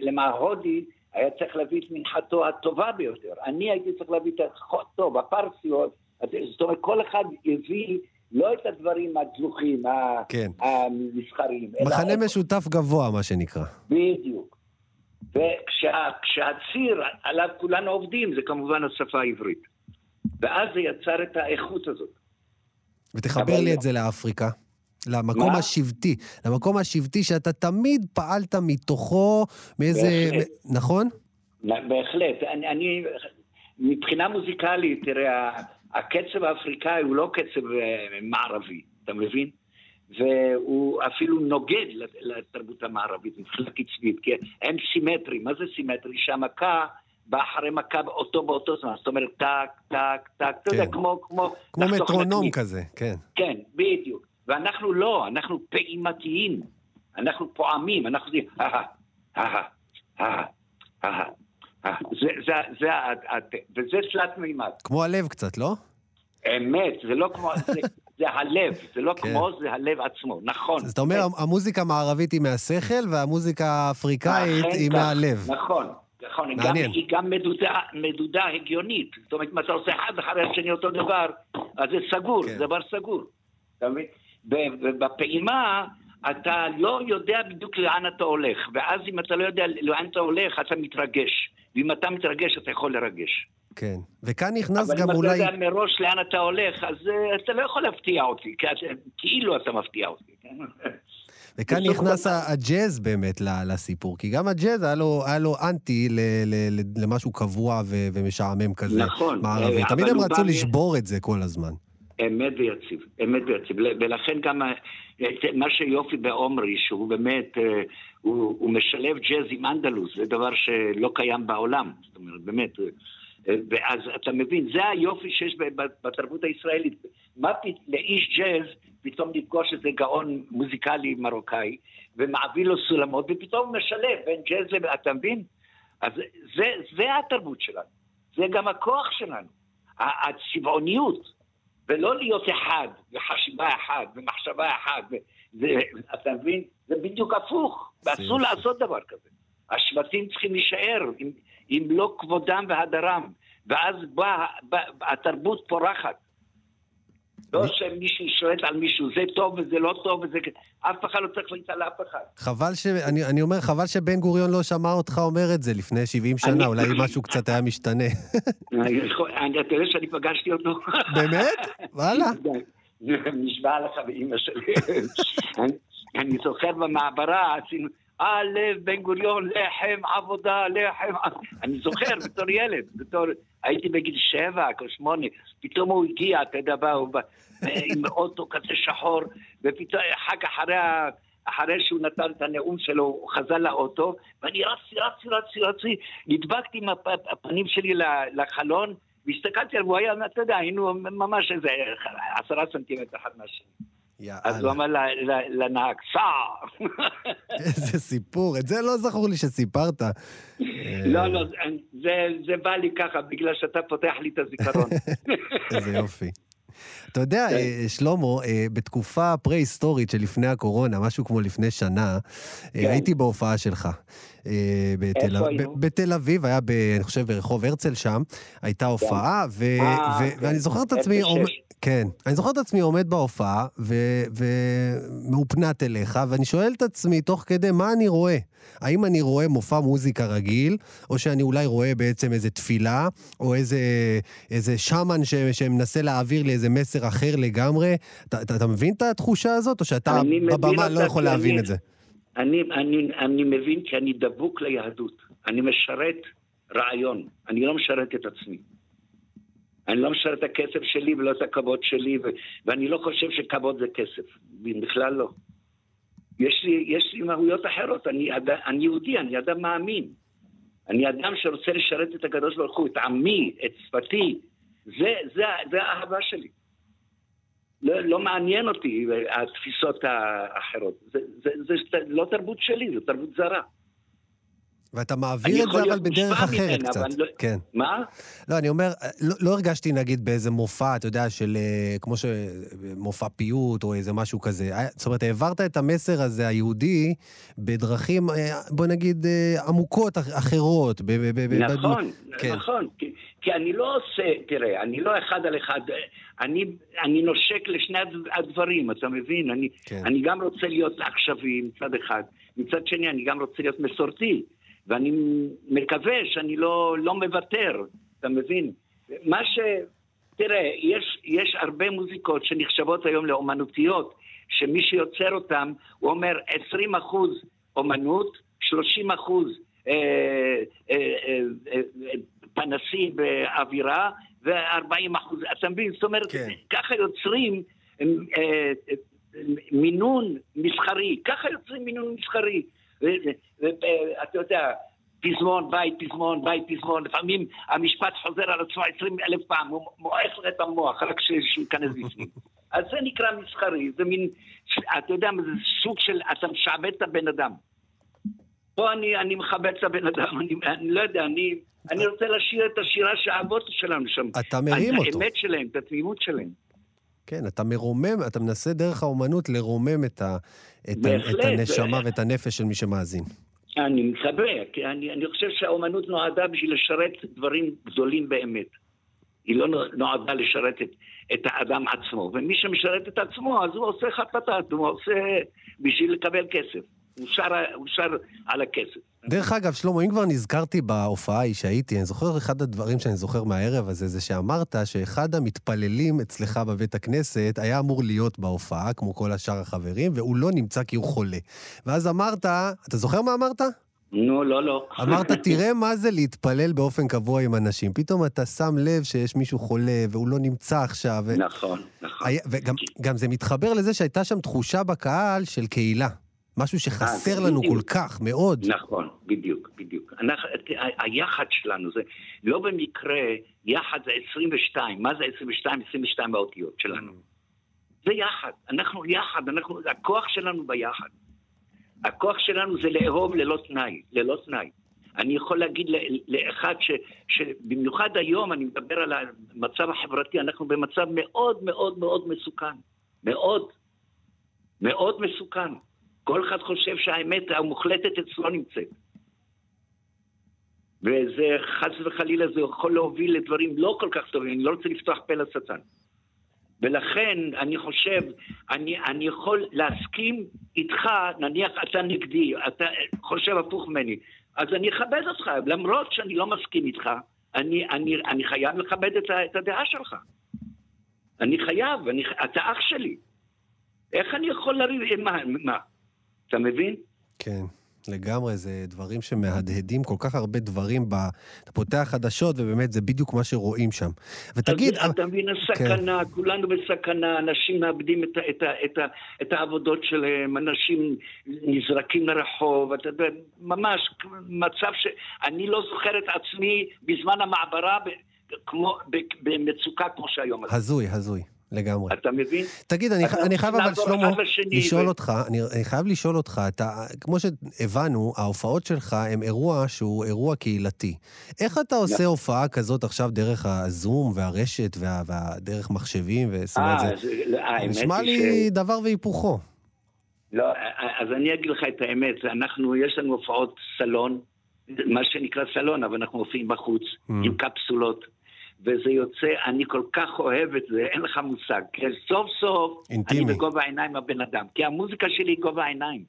למה הודי היה צריך להביא את מנחתו הטובה ביותר. אני הייתי צריך להביא את הטוב, הפרסיות, זאת אומרת, כל אחד הביא לא את הדברים הדלוחים, כן. המסחריים. מחנה. משותף גבוה, מה שנקרא. בדיוק. וכשהציר עליו כולנו עובדים, זה כמובן השפה העברית. ואז זה יצר את האיכות הזאת. ותחבר לי את זה לאפריקה. למקום מה? השבטי, למקום השבטי שאתה תמיד פעלת מתוכו מאיזה... בהחלט. נכון? בהחלט. אני, אני, מבחינה מוזיקלית, תראה, הקצב האפריקאי הוא לא קצב מערבי, אתה מבין? והוא אפילו נוגד לתרבות המערבית מבחינה קצבית, כי הם סימטריים. מה זה סימטרי? שהמכה אחרי מכה אותו באותו זמן, זאת אומרת, טק, טק, טק, אתה יודע, כמו... כמו, כמו מטרונום כזה, כן. כן, בדיוק. ואנחנו לא, אנחנו פעימתיים, אנחנו פועמים, אנחנו זה, וזה תלת מימד. כמו הלב קצת, לא? אמת, זה לא כמו, זה, זה הלב, זה לא כן. כמו, זה הלב עצמו, נכון. אז אתה אומר, המוזיקה המערבית היא מהשכל, והמוזיקה האפריקאית היא מהלב. נכון, נכון, מעניין. גם, היא גם מדודה, מדודה הגיונית. זאת אומרת, אם אתה עושה אחד אחרי השני אותו דבר, אז זה סגור, כן. זה דבר סגור. אתה מבין? ובפעימה אתה לא יודע בדיוק לאן אתה הולך, ואז אם אתה לא יודע לאן אתה הולך, אתה מתרגש. ואם אתה מתרגש, אתה יכול לרגש. כן, וכאן נכנס גם אולי... אבל אם אתה יודע מראש לאן אתה הולך, אז uh, אתה לא יכול להפתיע אותי, כאילו אתה מפתיע אותי. וכאן נכנס הג'אז באמת לסיפור, כי גם הג'אז היה לו, היה לו אנטי ל, ל, ל, למשהו קבוע ומשעמם כזה, נכון, מערבי. תמיד הם רצו לשבור את זה כל הזמן. אמת ויציב, אמת ויציב. ולכן גם מה שיופי בעומרי, שהוא באמת, אה, הוא, הוא משלב ג'אז עם אנדלוס, זה דבר שלא קיים בעולם. זאת אומרת, באמת. אה, ואז אתה מבין, זה היופי שיש בתרבות הישראלית. מה לאיש ג'אז פתאום לפגוש איזה גאון מוזיקלי מרוקאי, ומעביר לו סולמות, ופתאום משלב בין ג'אז לבין, אתה מבין? אז זה, זה התרבות שלנו. זה גם הכוח שלנו. הצבעוניות. ולא להיות אחד, וחשיבה אחת, ומחשבה אחת, זה, אתה מבין? זה בדיוק הפוך, ואסור לעשות דבר כזה. השבטים צריכים להישאר, אם, אם לא כבודם והדרם. ואז באה בא, התרבות פורחת. לא שמישהו שולט על מישהו, זה טוב וזה לא טוב וזה... אף אחד לא צריך להגיד על אף אחד. חבל ש... אני, אני אומר, חבל שבן גוריון לא שמע אותך אומר את זה לפני 70 שנה, אני... אולי משהו קצת היה משתנה. אתה יודע שאני פגשתי אותו. באמת? וואלה. נשבע לך באימא שלי. אני זוכר במעברה, עשינו... א', בן גוריון, לחם, עבודה, לחם. אני זוכר בתור ילד, בתור... הייתי בגיל שבע או שמונה, פתאום הוא הגיע, אתה יודע, בא, הוא בא עם אוטו כזה שחור, ופתאום אחר כך אחרי, אחרי שהוא נתן את הנאום שלו, הוא חזר לאוטו, ואני רצתי, רצתי, רצתי, רצתי, נדבקתי עם הפנים שלי לחלון, והסתכלתי עליו, הוא היה, אתה יודע, היינו ממש איזה עשרה סנטימטר אחד מהשני. אז הוא אמר לנהג, סע! איזה סיפור, את זה לא זכור לי שסיפרת. לא, לא, זה בא לי ככה, בגלל שאתה פותח לי את הזיכרון. איזה יופי. אתה יודע, כן. אה, שלמה, אה, בתקופה פרה-היסטורית שלפני הקורונה, משהו כמו לפני שנה, אה, כן. הייתי בהופעה שלך. בתל, בתל אביב, היה, ב, אני חושב, ברחוב הרצל שם, הייתה הופעה, ו, ו, כן. ואני זוכר את עצמי... כן. אני זוכר את עצמי עומד בהופעה, ומאופנת אליך, ואני שואל את עצמי תוך כדי מה אני רואה. האם אני רואה מופע מוזיקה רגיל, או שאני אולי רואה בעצם איזה תפילה, או איזה, איזה שמן ש, שמנסה להעביר לי איזה מסר אחר לגמרי? אתה, אתה, אתה מבין את התחושה הזאת, או שאתה בבמה לא יכול להבין אני, את זה? אני, אני, אני מבין כי אני דבוק ליהדות. אני משרת רעיון, אני לא משרת את עצמי. אני לא משרת את הכסף שלי ולא את הכבוד שלי, ו- ואני לא חושב שכבוד זה כסף, בכלל לא. יש לי, יש לי מהויות אחרות, אני, אד, אני יהודי, אני אדם מאמין. אני אדם שרוצה לשרת את הקדוש ברוך הוא, את עמי, את שפתי. זה, זה, זה האהבה שלי. לא, לא מעניין אותי התפיסות האחרות. זה, זה, זה, זה לא תרבות שלי, זו תרבות זרה. ואתה מעביר את זה אבל בדרך אחרת ממנה, קצת. לא... כן. מה? לא, אני אומר, לא, לא הרגשתי נגיד באיזה מופע, אתה יודע, של אה, כמו שמופע פיוט או איזה משהו כזה. זאת אומרת, העברת את המסר הזה, היהודי, בדרכים, אה, בוא נגיד, אה, עמוקות אחרות. ב- ב- ב- נכון, ב- כן. נכון. כי, כי אני לא עושה, תראה, אני לא אחד על אחד. אני, אני נושק לשני הדברים, אתה מבין? אני, כן. אני גם רוצה להיות עכשווי מצד אחד, מצד שני אני גם רוצה להיות מסורתי. ואני מקווה שאני לא, לא מוותר, אתה מבין? מה ש... תראה, יש, יש הרבה מוזיקות שנחשבות היום לאומנותיות, שמי שיוצר אותן, הוא אומר 20 אחוז אומנות, 30 אחוז אה, אה, אה, אה, פנסי באווירה, ו-40 אחוז, אתה מבין? זאת אומרת, כן. ככה יוצרים אה, אה, מינון מסחרי, ככה יוצרים מינון מסחרי. ואתה יודע, פזמון, בית, פזמון, בית, פזמון, לפעמים המשפט חוזר על עצמו עשרים אלף פעם, הוא מועך לך את המוח, רק שייכנס בפנים. אז זה נקרא מסחרי, זה מין, אתה יודע, זה סוג של, אתה משעבד את הבן אדם. פה אני, אני מכבד את הבן אדם, אני, אני לא יודע, אני, אני רוצה לשיר את השירה שהאבות שלנו שם. אתה מרים אותו. את האמת שלהם, את התמימות שלהם. כן, אתה מרומם, אתה מנסה דרך האומנות לרומם את, ה, את, בהחלט, ה, את הנשמה. ואת הנפש של מי שמאזין. אני מקווה, כי אני, אני חושב שהאומנות נועדה בשביל לשרת דברים גדולים באמת. היא לא נועדה לשרת את, את האדם עצמו. ומי שמשרת את עצמו, אז הוא עושה חטטת, הוא עושה בשביל לקבל כסף. הוא שר, הוא שר על הכסף. דרך אגב, שלמה, אם כבר נזכרתי בהופעה ההיא שהייתי, אני זוכר אחד הדברים שאני זוכר מהערב הזה, זה שאמרת שאחד המתפללים אצלך בבית הכנסת היה אמור להיות בהופעה, כמו כל השאר החברים, והוא לא נמצא כי הוא חולה. ואז אמרת, אתה זוכר מה אמרת? נו, לא, לא. אמרת, תראה מה זה להתפלל באופן קבוע עם אנשים. פתאום אתה שם לב שיש מישהו חולה והוא לא נמצא עכשיו. ו... נכון, נכון. היה, וגם זה מתחבר לזה שהייתה שם תחושה בקהל של קהילה. משהו שחסר לנו בדיוק. כל כך, מאוד. נכון, בדיוק, בדיוק. אנחנו, היחד שלנו זה, לא במקרה, יחד זה 22. מה זה 22? 22 באותיות שלנו. זה יחד, אנחנו יחד, אנחנו, הכוח שלנו ביחד. הכוח שלנו זה לאהוב ללא תנאי, ללא תנאי. אני יכול להגיד לאחד ש, שבמיוחד היום, אני מדבר על המצב החברתי, אנחנו במצב מאוד מאוד מאוד מסוכן. מאוד. מאוד מסוכן. כל אחד חושב שהאמת המוחלטת אצלו נמצאת. וזה חס וחלילה, זה יכול להוביל לדברים לא כל כך טובים, אני לא רוצה לפתוח פה לשטן. ולכן אני חושב, אני, אני יכול להסכים איתך, נניח אתה נגדי, אתה חושב הפוך ממני, אז אני אכבד אותך, למרות שאני לא מסכים איתך, אני, אני, אני חייב לכבד את, את הדעה שלך. אני חייב, אני, אתה אח שלי. איך אני יכול לריב, מה, מה? אתה מבין? כן. לגמרי, זה דברים שמהדהדים כל כך הרבה דברים. ב... אתה פותח חדשות, ובאמת זה בדיוק מה שרואים שם. ותגיד... אז, אתה מבין, הסכנה, כן. כולנו בסכנה, אנשים מאבדים את, את, את, את, העבודות שלהם, אנשים נזרקים לרחוב, אתה יודע, ממש מצב ש... אני לא זוכר את עצמי בזמן המעברה כמו, במצוקה כמו שהיום. הזוי, הזוי. לגמרי. אתה מבין? תגיד, אני, אני חייב אבל, שלמה, לשאול ו... אותך, אני, אני חייב לשאול אותך, אתה, כמו שהבנו, ההופעות שלך הם אירוע שהוא אירוע קהילתי. איך אתה עושה yeah. הופעה כזאת עכשיו דרך הזום והרשת וה, והדרך מחשבים? וזאת אומרת, זה לא, נשמע לי ש... דבר והיפוכו. לא, אז אני אגיד לך את האמת, אנחנו, יש לנו הופעות סלון, מה שנקרא סלון, אבל אנחנו מופיעים בחוץ, mm. עם קפסולות. וזה יוצא, אני כל כך אוהב את זה, אין לך מושג. סוף סוף אינטימי. אני בגובה העיניים הבן אדם. כי המוזיקה שלי היא גובה העיניים.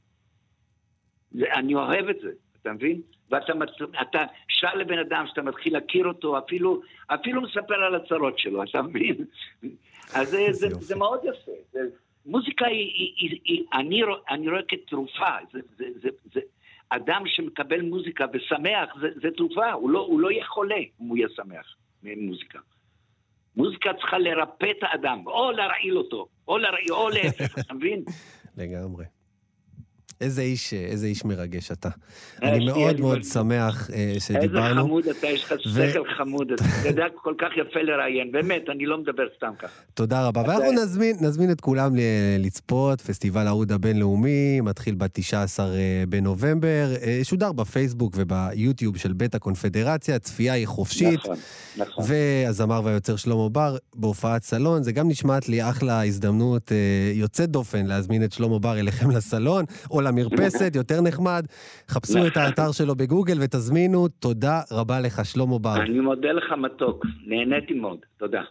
אני אוהב את זה, אתה מבין? ואתה אתה שר לבן אדם שאתה מתחיל להכיר אותו, אפילו, אפילו מספר על הצרות שלו, אתה מבין? אז זה, זה, זה, זה מאוד יפה. זה, מוזיקה היא, היא, היא, היא אני, אני רואה כתרופה. זה, זה, זה, זה, אדם שמקבל מוזיקה ושמח, זה, זה תרופה, הוא לא, הוא לא יהיה חולה אם הוא יהיה שמח. ממוזיקה. מוזיקה צריכה לרפא את האדם, או להרעיל אותו, או, להרעיל, או להפך, אתה מבין? לגמרי. איזה איש, איזה איש מרגש אתה. אני מאוד מאוד שמח uh, שדיברנו. איזה חמוד אתה, יש לך שכל חמוד, אתה יודע, כל כך יפה לראיין, באמת, אני לא מדבר סתם ככה. תודה רבה, ואנחנו נזמין, את כולם לצפות, פסטיבל העוד הבינלאומי, מתחיל ב-19 אה, בנובמבר, אה, שודר בפייסבוק וביוטיוב של בית הקונפדרציה, צפייה היא חופשית. נכון, נכון. והזמר והיוצר שלמה בר בהופעת סלון, זה גם נשמעת לי אחלה הזדמנות יוצאת דופן להזמין את שלמה בר אליכם לסלון, או למרפסת, יותר נחמד. חפשו את האתר שלו בגוגל ותזמינו. תודה רבה לך, שלמה בר. אני מודה לך מתוק, נהניתי מאוד. תודה.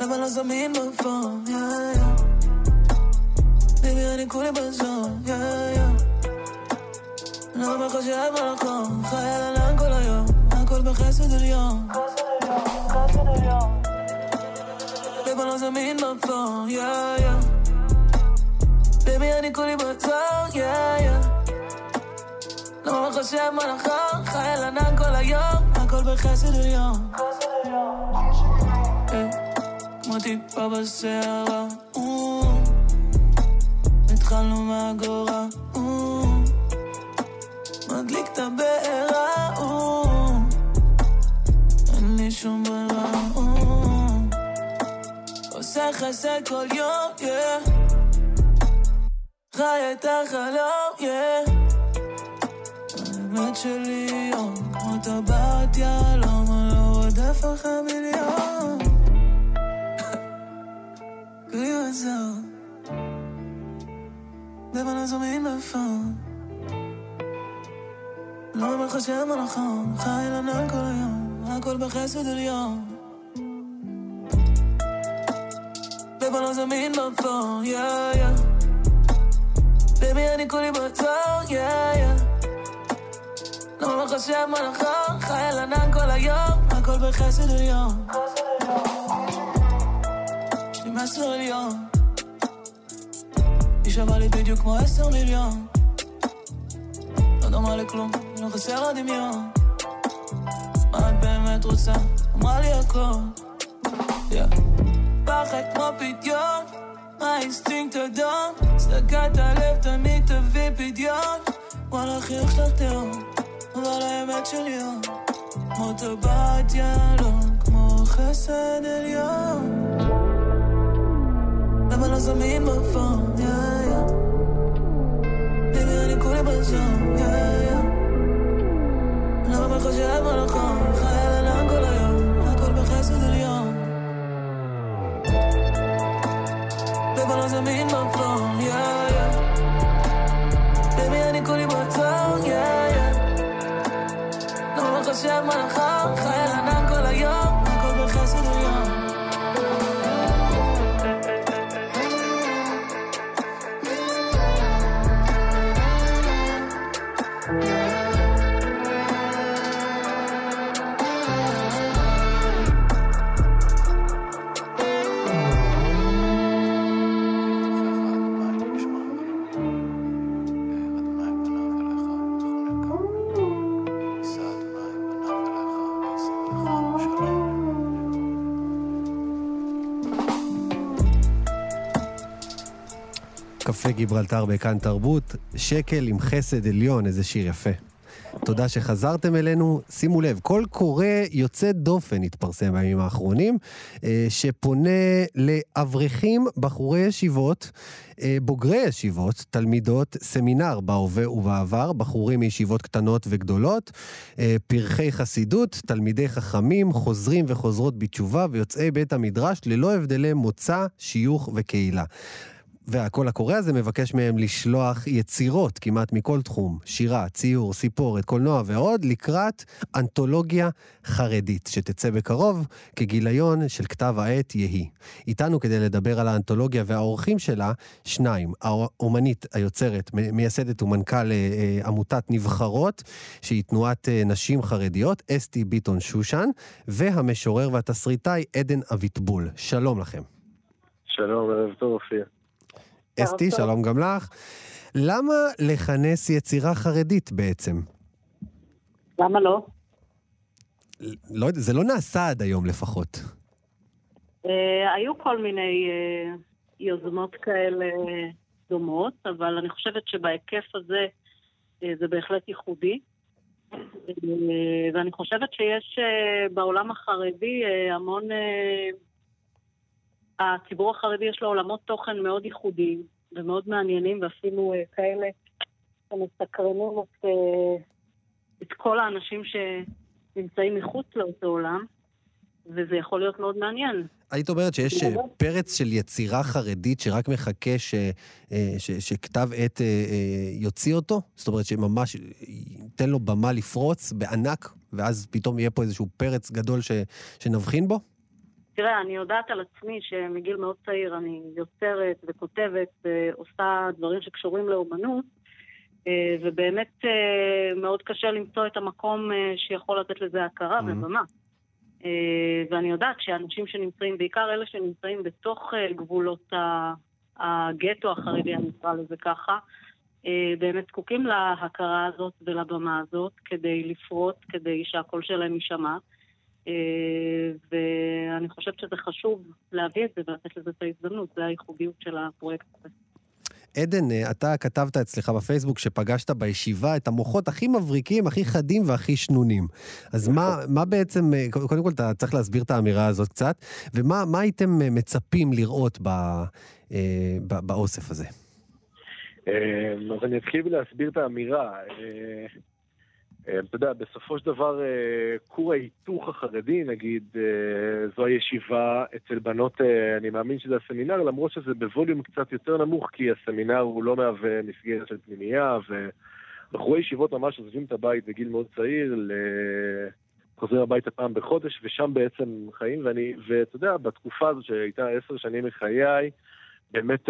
למה לא זמין בפון, יא יא ביבי אני כולי בזון, יא יא אני לא מחשב על החום, חי על ענן כל היום, הכל בחסד עליון ביבי לא זמין בפון, יא יא ביבי אני כולי בזון, יא יא לא מחשב על החום, חי על ענן כל היום, הכל בחסד עליון כמו טיפה בסערה התחלנו מהגורה, מדליק את הבעירה, אין לי שום ברירה, עושה חסד כל יום, yeah. חי את החלום, yeah. האמת שלי יום, כמו טבעת יהלום, אני לא רודף אחרי מיליון. לבנה זומין בפון לא אומר לך שם הנכון, חי לענן כל היום, הכל בחסד עליון. לבנה זמין בפון, יא יא. בייבי אני כולי בצור, יא יא. לא אומר לך שם הנכון, חי על ענן כל היום, הכל בחסד עליון. יש לי מסר עליון. היא שווה לי בדיוק כמו עשר מיליון לא דומה לכלום, לא חסר הדמיון מה את באמת רוצה? אמרה לי הכל פחד כמו פדיון האינסטינקט אדום צדקת הלב תמיד תביא פדיון וואלה חיוך שלך תהום אבל האמת שלי יום כמו טבעת יהלום כמו חסד עליון למה לא זמין בפון, יא יא Baby, אני כולי בזון, יא יא חושב על החום, חייל ענן כל היום, הכל בחסד עליון. ובוא נזמין במפור, יא יא. במי אני כולי בצור, יא יא. לא חושב על החום, קפה גיברלטר בכאן תרבות, שקל עם חסד עליון, איזה שיר יפה. תודה שחזרתם אלינו. שימו לב, קול קורא יוצא דופן התפרסם בימים האחרונים, אה, שפונה לאברכים, בחורי ישיבות, אה, בוגרי ישיבות, תלמידות, סמינר בהווה ובעבר, בחורים מישיבות קטנות וגדולות, אה, פרחי חסידות, תלמידי חכמים, חוזרים וחוזרות בתשובה ויוצאי בית המדרש ללא הבדלי מוצא, שיוך וקהילה. והקול הקורא הזה מבקש מהם לשלוח יצירות כמעט מכל תחום, שירה, ציור, סיפורת, קולנוע ועוד, לקראת אנתולוגיה חרדית, שתצא בקרוב כגיליון של כתב העת יהי. איתנו כדי לדבר על האנתולוגיה והאורחים שלה, שניים, האומנית היוצרת, מייסדת ומנכ"ל אה, אה, עמותת נבחרות, שהיא תנועת אה, נשים חרדיות, אסתי ביטון שושן, והמשורר והתסריטאי עדן אביטבול. שלום לכם. שלום, ערב טוב, אופיר. אסתי, שלום גם לך. למה לכנס יצירה חרדית בעצם? למה לא? לא זה לא נעשה עד היום לפחות. אה, היו כל מיני אה, יוזמות כאלה דומות, אבל אני חושבת שבהיקף הזה אה, זה בהחלט ייחודי. אה, ואני חושבת שיש אה, בעולם החרדי אה, המון... הציבור החרדי יש לו עולמות תוכן מאוד ייחודיים ומאוד מעניינים, ואפילו אה, כאלה שמסקרנים את, אה, את כל האנשים שנמצאים מחוץ לאותו עולם, וזה יכול להיות מאוד מעניין. היית אומרת שיש אה, פרץ של יצירה חרדית שרק מחכה ש, ש, שכתב עת יוציא אותו? זאת אומרת שממש ייתן לו במה לפרוץ בענק, ואז פתאום יהיה פה איזשהו פרץ גדול ש, שנבחין בו? תראה, אני יודעת על עצמי שמגיל מאוד צעיר אני יוצרת וכותבת ועושה דברים שקשורים לאומנות, אה, ובאמת אה, מאוד קשה למצוא את המקום אה, שיכול לתת לזה הכרה Mhm. ובמה. ואני יודעת שאנשים שנמצאים, בעיקר אלה שנמצאים בתוך גבולות הגטו החרדי, אני אקרא לזה ככה, באמת זקוקים להכרה הזאת ולבמה הזאת כדי לפרוט, כדי שהקול שלהם יישמע. אה, ואני חושבת שזה חשוב להביא את זה ולתת לזה את ההזדמנות, זה הייחודיות של הפרויקט הזה. עדן, אה, אתה כתבת אצלך בפייסבוק שפגשת בישיבה את המוחות הכי מבריקים, הכי חדים והכי שנונים. אז מה, מה בעצם, אה, קודם כל אתה צריך להסביר את האמירה הזאת קצת, ומה מה הייתם מצפים לראות ב, אה, ב, באוסף הזה? אז אני אתחיל בלהסביר את האמירה. אה, אתה יודע, בסופו של דבר, אה, כור ההיתוך החרדי, נגיד, אה, זו הישיבה אצל בנות, אני מאמין שזה הסמינר, למרות שזה בווליום קצת יותר נמוך, כי הסמינר הוא לא מהווה מסגרת של פנימייה, ובחורי ישיבות ממש עוזבים את הבית בגיל מאוד צעיר. חוזרים הביתה פעם בחודש, ושם בעצם חיים, ואני, ואתה יודע, בתקופה הזאת שהייתה עשר שנים מחיי, באמת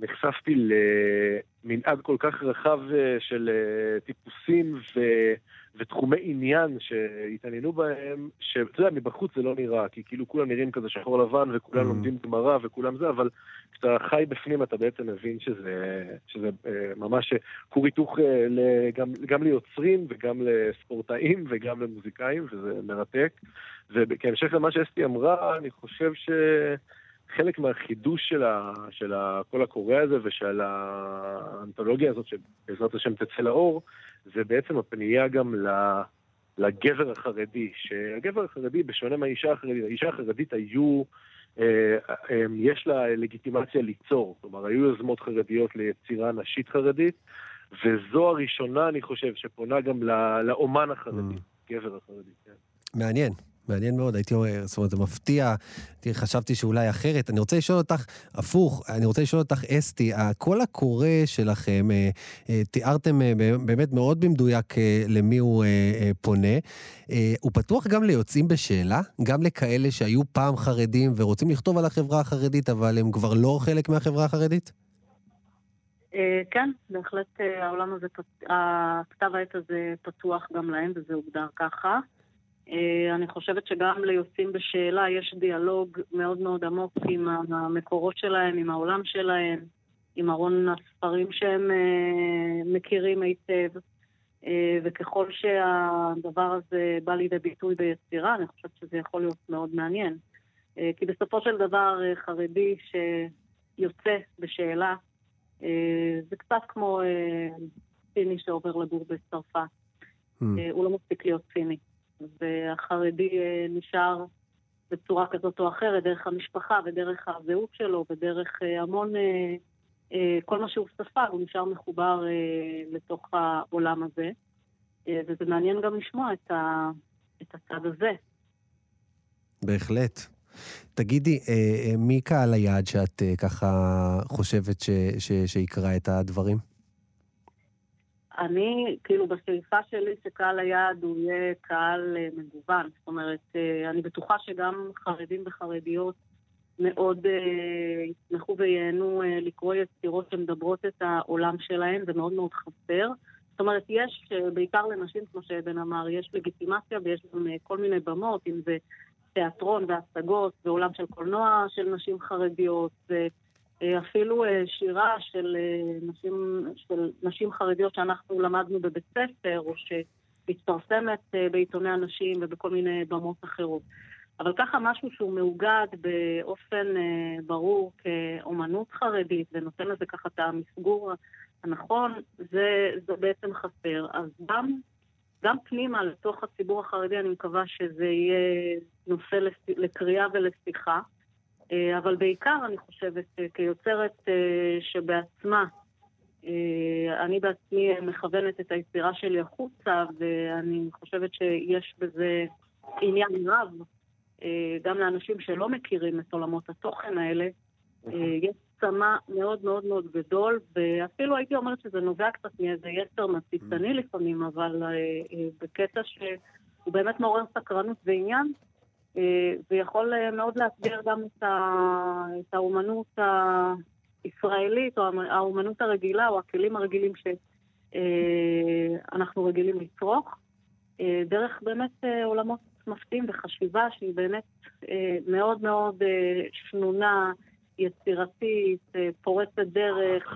נחשפתי למנעד כל כך רחב אה, של אה, טיפוסים ו, ותחומי עניין שהתעניינו בהם, שאתה יודע, מבחוץ זה לא נראה, כי כאילו כולם נראים כזה שחור לבן וכולם Mm. לומדים גמרא וכולם זה, אבל כשאתה חי בפנים אתה בעצם מבין שזה, שזה אה, ממש כור היתוך גם, גם ליוצרים וגם לספורטאים וגם למוזיקאים, וזה מרתק. וכהמשך למה שאסתי אמרה, אני חושב שחלק מהחידוש של, ה, של הקול הקורא הזה ושל האנתולוגיה הזאת, שבעזרת השם תצא לאור, זה בעצם הפנייה גם. לגבר החרדי, שהגבר החרדי, בשונה מהאישה החרדית, האישה החרדית היו, אה, אה, יש לה לגיטימציה ליצור, כלומר, היו יוזמות חרדיות ליצירה נשית חרדית, וזו הראשונה, אני חושב, שפונה גם לא, לאומן החרדי, Mm. גבר החרדי. כן. מעניין. מעניין מאוד, הייתי אומר, זאת אומרת, זה מפתיע, חשבתי שאולי אחרת. אני רוצה לשאול אותך, הפוך, אני רוצה לשאול אותך, אסתי, הקול הקורא שלכם, אה, אה, תיארתם אה, באמת מאוד במדויק למי הוא פונה. הוא פתוח גם ליוצאים בשאלה? גם לכאלה שהיו פעם חרדים ורוצים לכתוב על החברה החרדית, אבל הם כבר לא חלק מהחברה החרדית? כן, בהחלט העולם הזה, הכתב העת הזה פתוח גם להם, וזה הוגדר ככה. אה, אני חושבת שגם ליוצאים בשאלה יש דיאלוג מאוד מאוד עמוק עם המקורות שלהם, עם העולם שלהם, עם ארון הספרים שהם אה, מכירים היטב. אה, וככל שהדבר הזה בא לידי ביטוי ביצירה, אני חושבת שזה יכול להיות מאוד מעניין. כי בסופו של דבר, חרדי שיוצא בשאלה, זה קצת כמו סיני שעובר לגור בצרפת. Mm. הוא לא מספיק להיות ציני. והחרדי אה, נשאר בצורה כזאת או אחרת, דרך המשפחה ודרך הזהות שלו ודרך אה, המון, אה, כל מה שהוא ספג, הוא נשאר מחובר לתוך העולם הזה. וזה מעניין גם לשמוע את, ה, את הצד הזה. בהחלט. תגידי, מי קהל היעד שאת ככה חושבת ש, ש, שיקרא את הדברים? אני, כאילו, בשאיפה שלי שקהל היעד הוא יהיה קהל אה, מגוון. זאת אומרת, אה, אני בטוחה שגם חרדים וחרדיות מאוד אה, ישמחו וייהנו לקרוא יצירות שמדברות את העולם שלהם, זה מאוד מאוד חסר. זאת אומרת, יש, בעיקר לנשים, כמו שעדן אמר, יש לגיטימציה ויש גם כל מיני במות, אם זה תיאטרון והצגות ועולם של קולנוע של נשים חרדיות. אה, אפילו אה, שירה של אה, נשים, של נשים חרדיות שאנחנו למדנו בבית ספר, או שמתפרסמת בעיתוני הנשים ובכל מיני במות אחרות. אבל ככה משהו שהוא מאוגד באופן ברור כאומנות חרדית, ונותן לזה ככה את המסגור הנכון, זה, זה בעצם חסר. אז גם, גם פנימה לתוך הציבור החרדי, אני מקווה שזה יהיה נושא לקריאה ולשיחה. אה, אבל בעיקר אני חושבת אה, כיוצרת אה, שבעצמה, אני בעצמי מכוונת את היצירה שלי החוצה, ואני חושבת שיש בזה עניין רב, גם לאנשים שלא מכירים את עולמות התוכן האלה. אה, יש צמא מאוד מאוד מאוד גדול, ואפילו הייתי אומרת שזה נובע קצת מאיזה יצר מציצני לפעמים, אבל בקטע שהוא באמת מעורר סקרנות ועניין. אה, ויכול אה, מאוד לאתגר גם את, ה... את האומנות הישראלית, או האומנות הרגילה, או הכלים הרגילים שאנחנו רגילים לצרוך, אה, דרך באמת אה, עולמות מפתיעים וחשיבה שהיא באמת אה, מאוד מאוד אה, שנונה, יצירתית, פורצת דרך,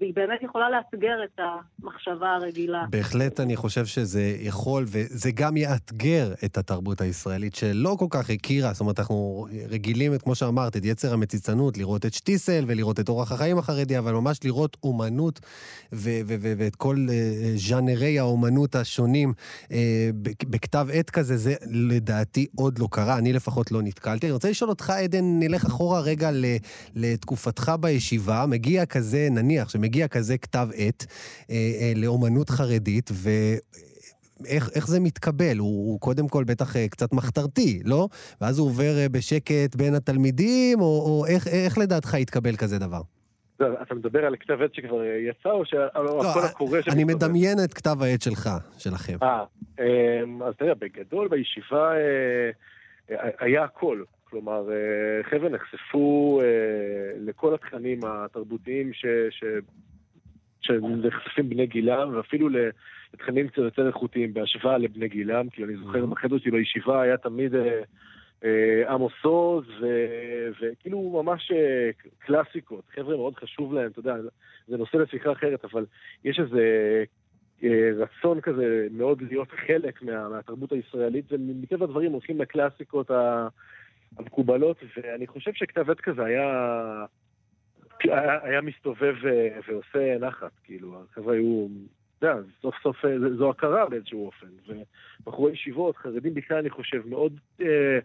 והיא באמת יכולה לאתגר את המחשבה הרגילה. בהחלט אני חושב שזה יכול, וזה גם יאתגר את התרבות הישראלית, שלא כל כך הכירה, זאת אומרת, אנחנו רגילים, כמו שאמרת, את יצר המציצנות, לראות את שטיסל ולראות את אורח החיים החרדי, אבל ממש לראות אומנות ו- ו- ו- ואת כל אה, ז'אנרי האומנות השונים אה, בכ- בכתב עת כזה, זה לדעתי עוד לא קרה, אני לפחות לא נתקלתי. אני רוצה לשאול אותך, עדן, נלך אחורה רגע לתקופתך בישיבה, מגיע כזה, נניח שמגיע כזה כתב עת אה, אה, לאומנות חרדית, ו... איך, איך זה מתקבל? הוא, הוא קודם כל בטח אה, קצת מחתרתי, לא? ואז הוא עובר בשקט בין התלמידים, או, או איך, איך לדעתך יתקבל כזה דבר? לא, אתה מדבר על כתב עת שכבר יצא, או שהקול הקורא אני שמסתובב? מדמיין את כתב העת שלך, שלכם. אה, אמ, אז תראה, בגדול בישיבה היה הכל. כלומר, אה, חבר'ה נחשפו אה, לכל התכנים התרבותיים ש, ש, שנחשפים בני גילם, ואפילו לתכנים קצת יותר איכותיים בהשוואה לבני גילם, כי אני זוכר בחדר שלי בישיבה היה תמיד אה, עמוס עוז, וכאילו ממש קלאסיקות. חבר'ה מאוד חשוב להם, אתה יודע, זה נושא לשיחה אחרת, אבל יש איזה רצון כזה מאוד להיות חלק מה, מהתרבות הישראלית, ומטבע הדברים הולכים לקלאסיקות ה- המקובלות, ואני חושב שכתב עת כזה היה, היה, היה מסתובב אה, ועושה נחת, כאילו, החבר'ה היו, אתה יודע, סוף סוף אה, זו הכרה באיזשהו אופן, ובחורי ישיבות, חרדים בכלל, אני חושב, מאוד, אה,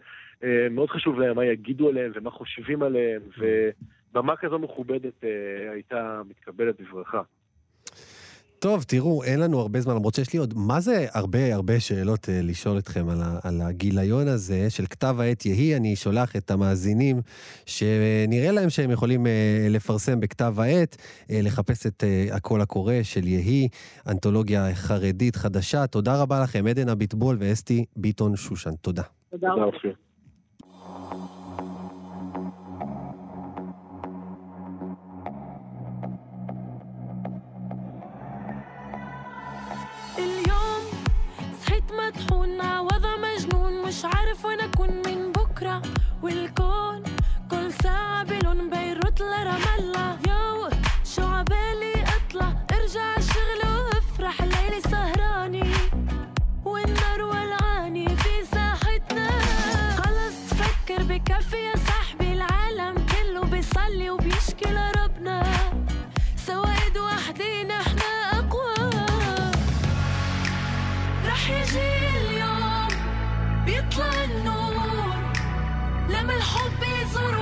אה, מאוד חשוב להם מה יגידו עליהם ומה חושבים עליהם, ובמה כזו מכובדת אה, הייתה מתקבלת בברכה. טוב, תראו, אין לנו הרבה זמן, למרות שיש לי עוד, מה זה הרבה הרבה שאלות uh, לשאול אתכם על, על הגיליון הזה של כתב העת יהי. אני שולח את המאזינים שנראה להם שהם יכולים uh, לפרסם בכתב העת, uh, לחפש את uh, הקול הקורא של יהי, אנתולוגיה חרדית חדשה. תודה רבה לכם, עדן אביטבול ואסתי ביטון שושן. תודה תודה, רבה. والكون كل ساعة بلون بيروت لرام الله يو شو عبالي أطلع؟ ارجع الشغل وافرح ليلي سهراني. والنار ولعاني في ساحتنا. خلص تفكر بكفي يا صاحبي العالم كله بيصلي وبيشكي لربنا. سواد وحدين إحنا أقوى. رح يجي اليوم بيطلع النور. الحب يزور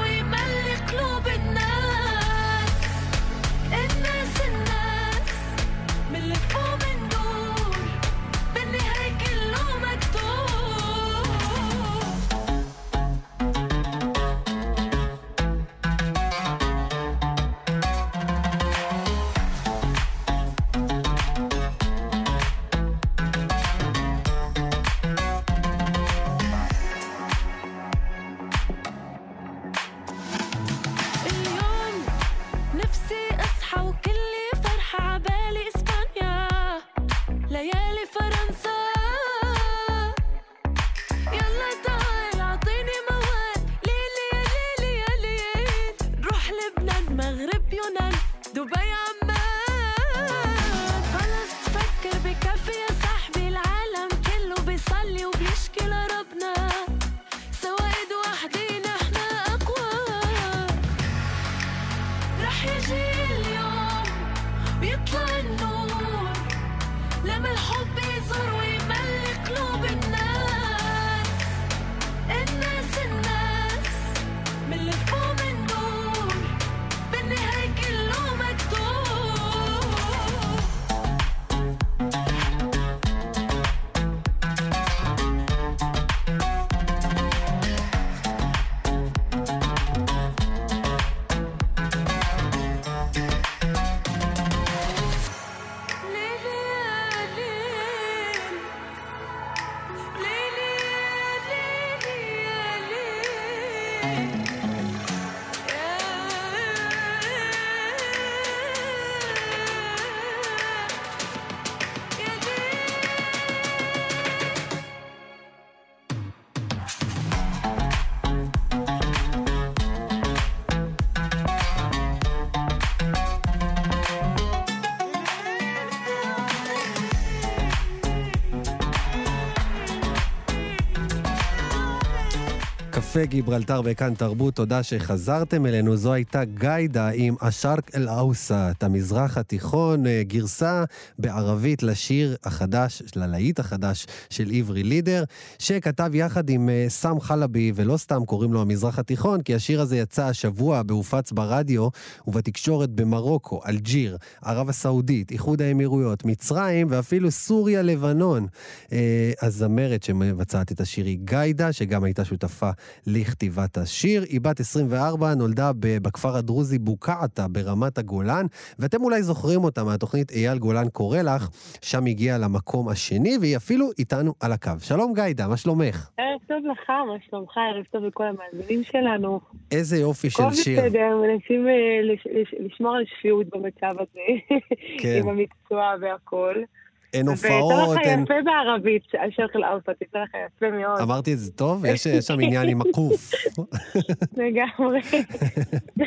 קפה גיברלטר וכאן תרבות, תודה שחזרתם אלינו. זו הייתה גיידה עם אשרק אל-אאוסת, המזרח התיכון, אה, גרסה בערבית לשיר החדש, ללהיט החדש של עברי לידר, שכתב יחד עם אה, סם חלבי, ולא סתם קוראים לו המזרח התיכון, כי השיר הזה יצא השבוע והופץ ברדיו ובתקשורת במרוקו, אלג'יר, ערב הסעודית, איחוד האמירויות, מצרים ואפילו סוריה, לבנון. אה, הזמרת שמבצעת את השיר היא גיידה, שגם הייתה שותפה לכתיבת השיר. היא בת 24, נולדה בכפר הדרוזי בוקעתה ברמת הגולן, ואתם אולי זוכרים אותה מהתוכנית אייל גולן קורא לך, שם הגיעה למקום השני, והיא אפילו איתנו על הקו. שלום גיידה, מה שלומך? ערב טוב לך, מה שלומך? ערב טוב לכל המאזינים שלנו. איזה יופי הכל של שיר. בסדר, מנסים אה, לש- לש- לשמור על שפיות במצב הזה, כן. עם המקצוע והכל. אין ויצא הופעות, לך אין... יפה בערבית, השייח אל-אאוסט, יצא לך יפה מאוד, אמרתי את זה טוב? יש שם עניין עם הקוף. לגמרי.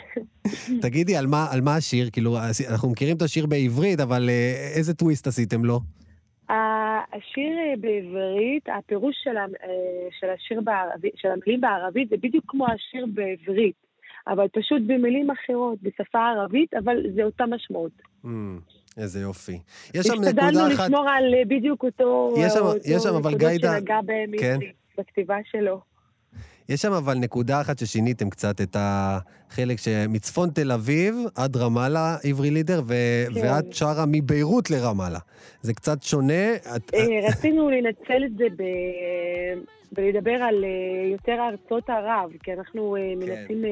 תגידי, על מה, על מה השיר? כאילו, אנחנו מכירים את השיר בעברית, אבל אה, איזה טוויסט עשיתם לו? השיר אה, בעברית, הפירוש של אה, של השיר בערבית, של המילים בערבית, זה בדיוק כמו השיר בעברית, אבל פשוט במילים אחרות, בשפה ערבית, אבל זה אותה משמעות. Mm, איזה יופי. יש שם השתדלנו נקודה אחת... לשמור על אה, בדיוק אותו... יש שם- אותו יש שם אבל גיידה- שנגע בהם כן. בכתיבה שלו. יש שם אבל נקודה אחת ששיניתם קצת את החלק שמצפון תל אביב עד רמאללה, עברי לידר, ו... כן. ואת שרה מביירות לרמאללה. זה קצת שונה. את... אה, רצינו לנצל את זה ב... ולדבר על אה, יותר ארצות ערב, כי אנחנו אה, מנסים אה,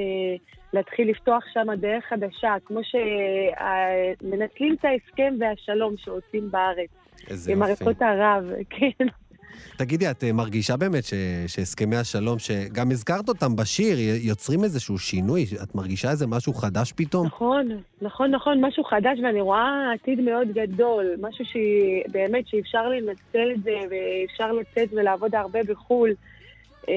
להתחיל לפתוח שם דרך חדשה, כמו שמנצלים את ההסכם והשלום שעושים בארץ. איזה עם יופי. ארצות ערב, כן. תגידי, את אה, מרגישה באמת ש... שהסכמי השלום, שגם הזכרת אותם בשיר, יוצרים איזשהו שינוי? את מרגישה איזה משהו חדש פתאום? נכון, נכון, נכון, משהו חדש, ואני רואה עתיד מאוד גדול, משהו שבאמת שאפשר לנצל את זה, ואפשר לצאת ולעבוד הרבה בחו"ל. אה,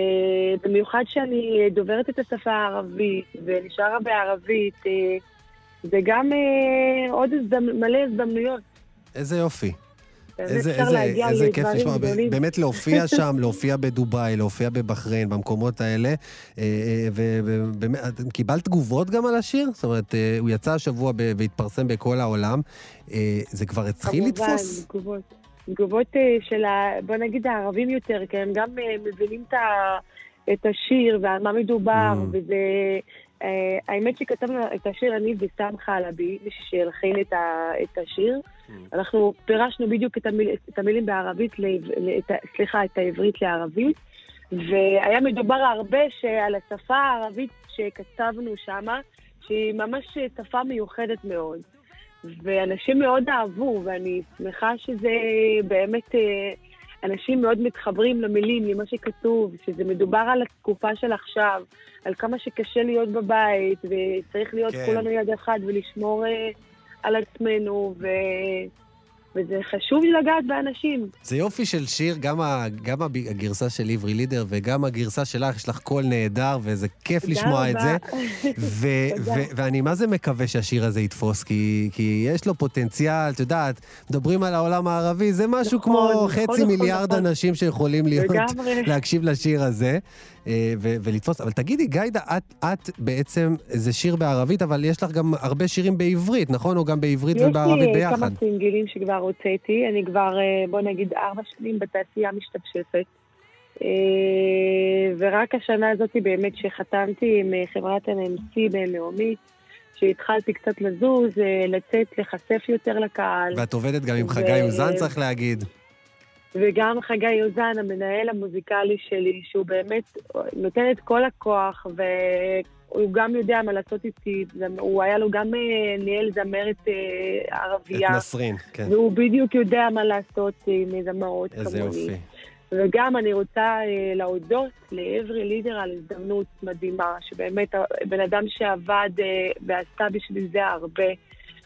במיוחד שאני דוברת את השפה הערבית, ואני שרה בערבית, אה, זה גם אה, עוד הזדמנ... מלא הזדמנויות. איזה יופי. איזה, איזה, איזה כיף לשמוע. באמת להופיע שם, להופיע בדובאי, להופיע בבחריין, במקומות האלה. וקיבלת תגובות גם על השיר? זאת אומרת, אה, הוא יצא השבוע והתפרסם בכל העולם. אה, זה כבר התחיל לתפוס? כמובן, תגובות. תגובות אה, של, בוא נגיד, הערבים יותר, כי הם גם אה, מבינים את, ה, את השיר ועל מה מדובר, Mm. וזה... אה, האמת שכתבנו את השיר אני וסם חלבי, מי שהלחין את השיר. אנחנו פירשנו בדיוק את, המיל, את המילים בערבית, את, סליחה, את העברית לערבית, והיה מדובר הרבה שעל השפה הערבית שכתבנו שמה, שהיא ממש שפה מיוחדת מאוד. ואנשים מאוד אהבו, ואני שמחה שזה באמת, אה, אנשים מאוד מתחברים למילים, למה שכתוב, שזה מדובר על התקופה של עכשיו, על כמה שקשה להיות בבית, וצריך להיות כן. כן. כולנו יד אחת ולשמור אה, על עצמנו, ו... וזה חשוב לגעת באנשים. זה יופי של שיר, גם, ה, גם הגרסה של עברי לידר וגם הגרסה שלך, יש לך קול נהדר, וזה כיף לשמוע את זה. ו- תודה. ו- ואני מה זה מקווה שהשיר הזה יתפוס, כי, כי יש לו פוטנציאל, את יודעת, מדברים על העולם הערבי, זה משהו נכון, כמו נכון, חצי נכון, מיליארד נכון. אנשים שיכולים להיות, לגמרי. להקשיב לשיר הזה ו- ולתפוס. אבל תגידי, גיידה, את, את בעצם, זה שיר בערבית, אבל יש לך גם הרבה שירים בעברית, נכון? או גם בעברית ובערבית יש לי ביחד. כמה סינגלים שכבר הוצאתי, אני כבר, אה, בוא נגיד, ארבע שנים בתעשייה משתפשפת. אה, ורק השנה הזאת באמת שחתמתי עם אה, חברת NMC בינלאומית, שהתחלתי קצת לזוז, אה, לצאת, להיחשף יותר לקהל. ואת עובדת גם עם ו- חגי אוזן, צריך להגיד. וגם חגי יוזן, המנהל המוזיקלי שלי, שהוא באמת נותן את כל הכוח, והוא גם יודע מה לעשות איתי, הוא היה לו גם אה, ניהל זמרת אה, את ערבייה, נסרין, כן. והוא בדיוק יודע מה לעשות עם זמרות כמוני. איזה יופי. וגם אני רוצה אה, להודות לעברי לידר על הזדמנות מדהימה, שבאמת בן אדם שעבד אה, ועשתה בשביל זה הרבה,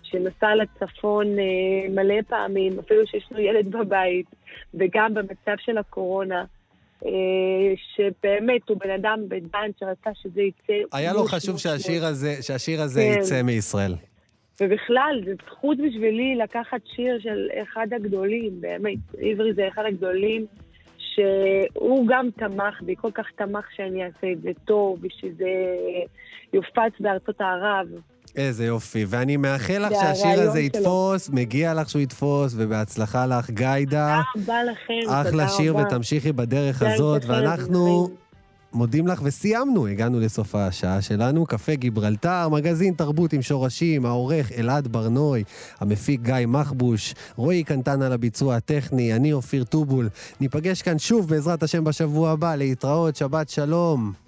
שנסע לצפון אה, מלא פעמים, אפילו שיש לו ילד בבית, וגם במצב של הקורונה. אה, שבאמת הוא בן אדם בדן שרצה שזה יצא... היה לו חשוב שהשיר. הזה, שהשיר הזה כן. יצא מישראל. ובכלל, זו זכות בשבילי לקחת שיר של אחד הגדולים, באמת. עברי זה אחד הגדולים, שהוא גם תמך בי, כל כך תמך שאני אעשה את זה טוב, ושזה יופץ בארצות ערב. איזה יופי. ואני מאחל לך שהשיר הזה שלו. יתפוס, מגיע לך שהוא יתפוס, ובהצלחה לך, גיידה. תודה רבה לכם, תודה רבה. אחלה שיר, ותמשיכי בדרך הזאת. ואנחנו. מודים לך, וסיימנו, הגענו לסוף השעה שלנו. קפה גיברלטר, מגזין תרבות עם שורשים, העורך אלעד ברנוי, המפיק גיא מחבוש, רועי קנטן על הביצוע הטכני, אני אופיר טובול. ניפגש כאן שוב, בעזרת השם, בשבוע הבא. להתראות, שבת שלום.